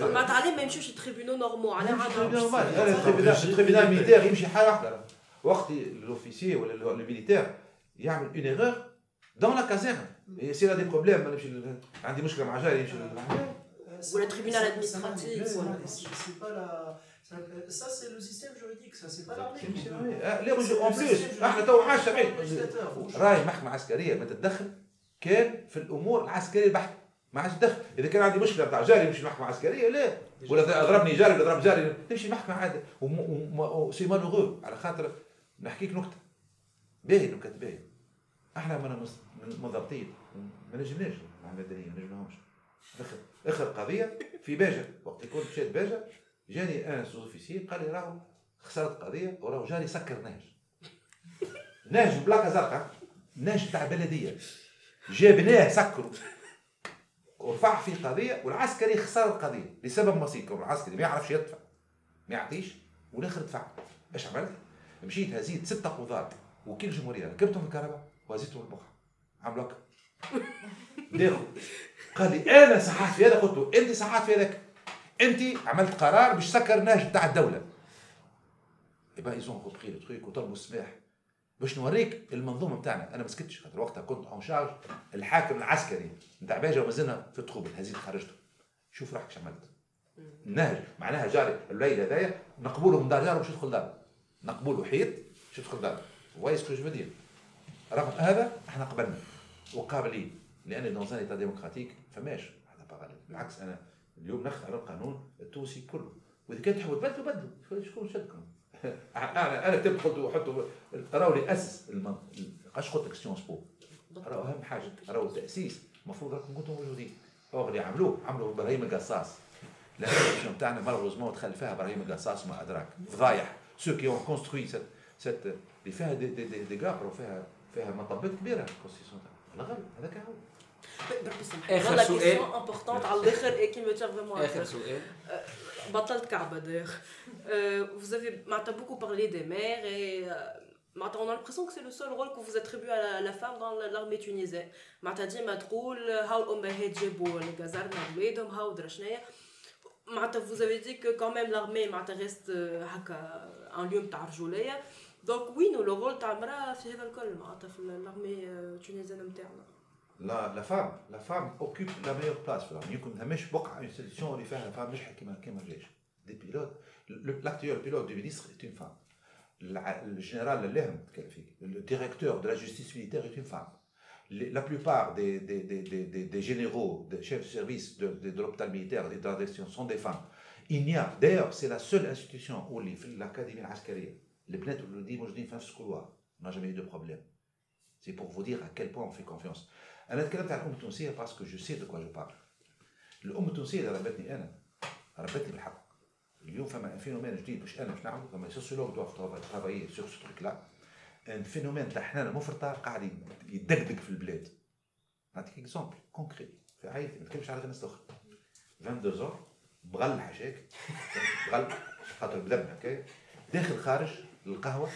ما تعلم ما يمشيوش التريبيونو نورمال على عادة التريبيونال ميليتير يمشي حاله واحده وقت لوفيسيي ولا الميليتير يعمل اون ايغور دون لا كازيرن يصير دي بروبليم نمشي عندي مشكله مع جاري يمشي ولا c'est pas la ça c'est le système juridique ça c'est pas l'armée. لا en plus إحنا تو حاجة راي محكمه عسكريه ما تتدخل كان في الأمور العسكرية البحتة. ما عادش دخل. إذا كان عندي مشكلة بتاع جاري نمشي محكمة عسكرية لا. ولا ضربني جاري ولا ضرب جاري نمشي محكمة عادي سي مالوغو على خاطر نحكيك نكتة. باهي نكت باهي. إحنا من منضبطين ما نجمناش مع المدنيين ما نجمناهمش أخر أخر قضية في باجة. وقت يكون مشيت باجة جاني ان سوز اوفيسي قال لي راهو خسرت قضية وراهو جاري سكر نهج نهج بلاكة زرقاء نهج تاع بلدية. جابناه سكروا. ورفع في قضية والعسكري خسر القضية. لسبب بسيط العسكري ما يعرفش يدفع ما يعطيش والآخر دفع. إيش عملت؟ مشيت هزيت ستة قضاة وكيل الجمهوريه ركبتهم في الكهرباء. البقعه عملوا هكا داخل قال لي أنا صححت في هذا. قلت له أنت صححت في هذاك. أنت عملت قرار باش سكر النهج تاع الدولة. اي ايزون كوبري لو تروك وطلبوا السماح باش نوريك المنظومة بتاعنا. أنا ما سكتش خاطر وقتها كنت اون شارج الحاكم العسكري نتاع باجه ومازلنا في الطوبل هزيت خرجته. شوف روحك عملت. النهج معناها جاري الليل هذايا نقبوله من دار جاره باش يدخل دار؟ نقبوله حيط باش يدخل دار؟ وايس كو جو رغم هذا إحنا قبلنا. وقابلين. لأن دون ايتا ديموكراتيك فماش. هذا باراليل بالعكس أنا اليوم نخ على القانون التونسي كله. وإذا كان تحبوا تبدلوا بدلوا شكون شدكم؟ <laughs> أنا أنا كتبت قلت حطوا راهو اللي أسس قاش قلت لك سيونس بو راهو أهم حاجة. راهو التاسيس المفروض راكم كنتم موجودين. هو اللي عملوه عملوا إبراهيم القصاص. الانستيتيوشن تاعنا مالوزمون دخل فيها إبراهيم القصاص وما أدراك. فضايح. سو كي اون كونستروي سيت سيت اللي فيها دي دي دي, دي وفيها فيها مطبات كبيره الكونستيتيوشن الغرب هذاك هو اخر سؤال امبورطونت على الاخر اي كي مو تيغ اخر سؤال بطلت كعبه داير vous avez beaucoup parlé des mères et on a l'impression que c'est le seul rôle que vous attribuez à la, la femme dans l'armée tunisienne. معناتها ديما تقول هاو الامهات جابوا الجزرنا ولادهم هاو درا شنايا معناتها vous avez dit que quand même l'armée معناتها reste هكا ان ليو نتاع رجوليه دونك وين لو رول تاع المراه في هذا الكل معناتها في l'armée tunisienne نتاعنا لا لا فام لا فام اوكيب لا ميور بلاس في الارمي يمكن مش بقعه انستيتيوشن اللي فيها فام مش كيما كيما الجيش دي بيلوت لاكتيول بيلوت دو مينيستر est une femme le général Lehm, le directeur de la justice militaire est une femme. La plupart des, des, des, des, des généraux, des chefs de service de, de, de l'hôpital militaire et de la direction sont des femmes. Il n'y a, d'ailleurs, c'est la seule institution où l'Académie Askaria, les plaintes, le dit, moi je dis, fin couloir, on n'a jamais eu de problème. C'est pour vous dire à quel point on fait confiance. أنا تكلمت عن الأم التونسية parce que je sais de quoi je parle. الأم التونسية اللي ربتني أنا ربتني بالحق. اليوم فما فينومين جديد مش انا مش نعمل فما سوسيولوج دوف ترافايي سور سو تروك لا ان فينومين تاع حنان مفرطه قاعد يدقدق في البلاد نعطيك اكزومبل كونكري في عائلتي ما نتكلمش على الناس الاخرى 22 زور بغل حاجاك بغل خاطر بدم هكايا داخل خارج للقهوه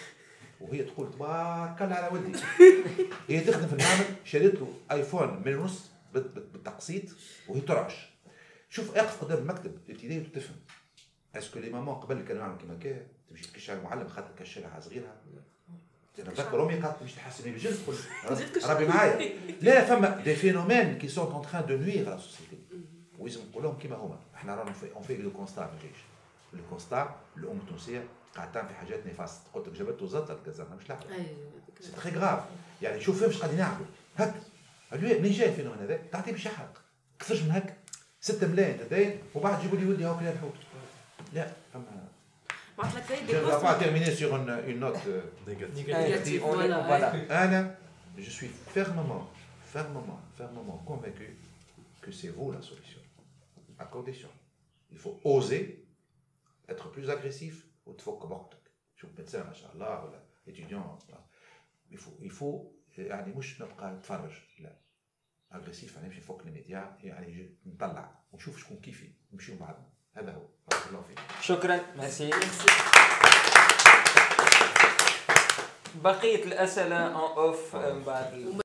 وهي تقول تبارك الله على ولدي <laughs> هي تخدم في المعمل شريت له آيفون من ونص بالتقسيط وهي ترعش. شوف اقف قدام المكتب الابتدائي وتفهم اسكو لي مامون قبل كانوا يعملوا كيما كا تمشي تكشف على المعلم خاطر كشرها صغيرها. أنا نتذكر أمي قالت باش تحسني بالجلد تقول <laughs> ربي معايا. لا فما دي فينومين كي سون اون تران دو نوير لا سوسيتي ولازم نقول لهم كيما هما. إحنا رانا اون في لو كونستا في الجيش لو كونستا الام التونسيه قاعد تعمل في حاجات نفاست قلت لك جابت وزطت الكازرنا مش لاحق سي تري غراف يعني شوف فين قاعدين يعملوا هك منين جاي الفينومين هذا تعطيه باش يحرق كثرش من هك 6 ملايين تدين وبعد جيبوا لي ولدي هاو كلها الحوت لا فما Je ne vais pas terminer sur une, une note euh, négative. Anna, je suis fermement, fermement, fermement convaincu que c'est vous la solution. À condition. Il faut oser être plus agressif ou تفك بوقتك. شوف médecin ما شاء الله ولا il faut يعني مش نبقى نتفرج لا. اغريسيف نمشي فوق الميديا يعني نطلع ونشوف شكون كيفي نمشيو بعضنا هذا هو. بارك الله فيك. شكرا ميرسي. بقية الأسئلة اون اوف من بعد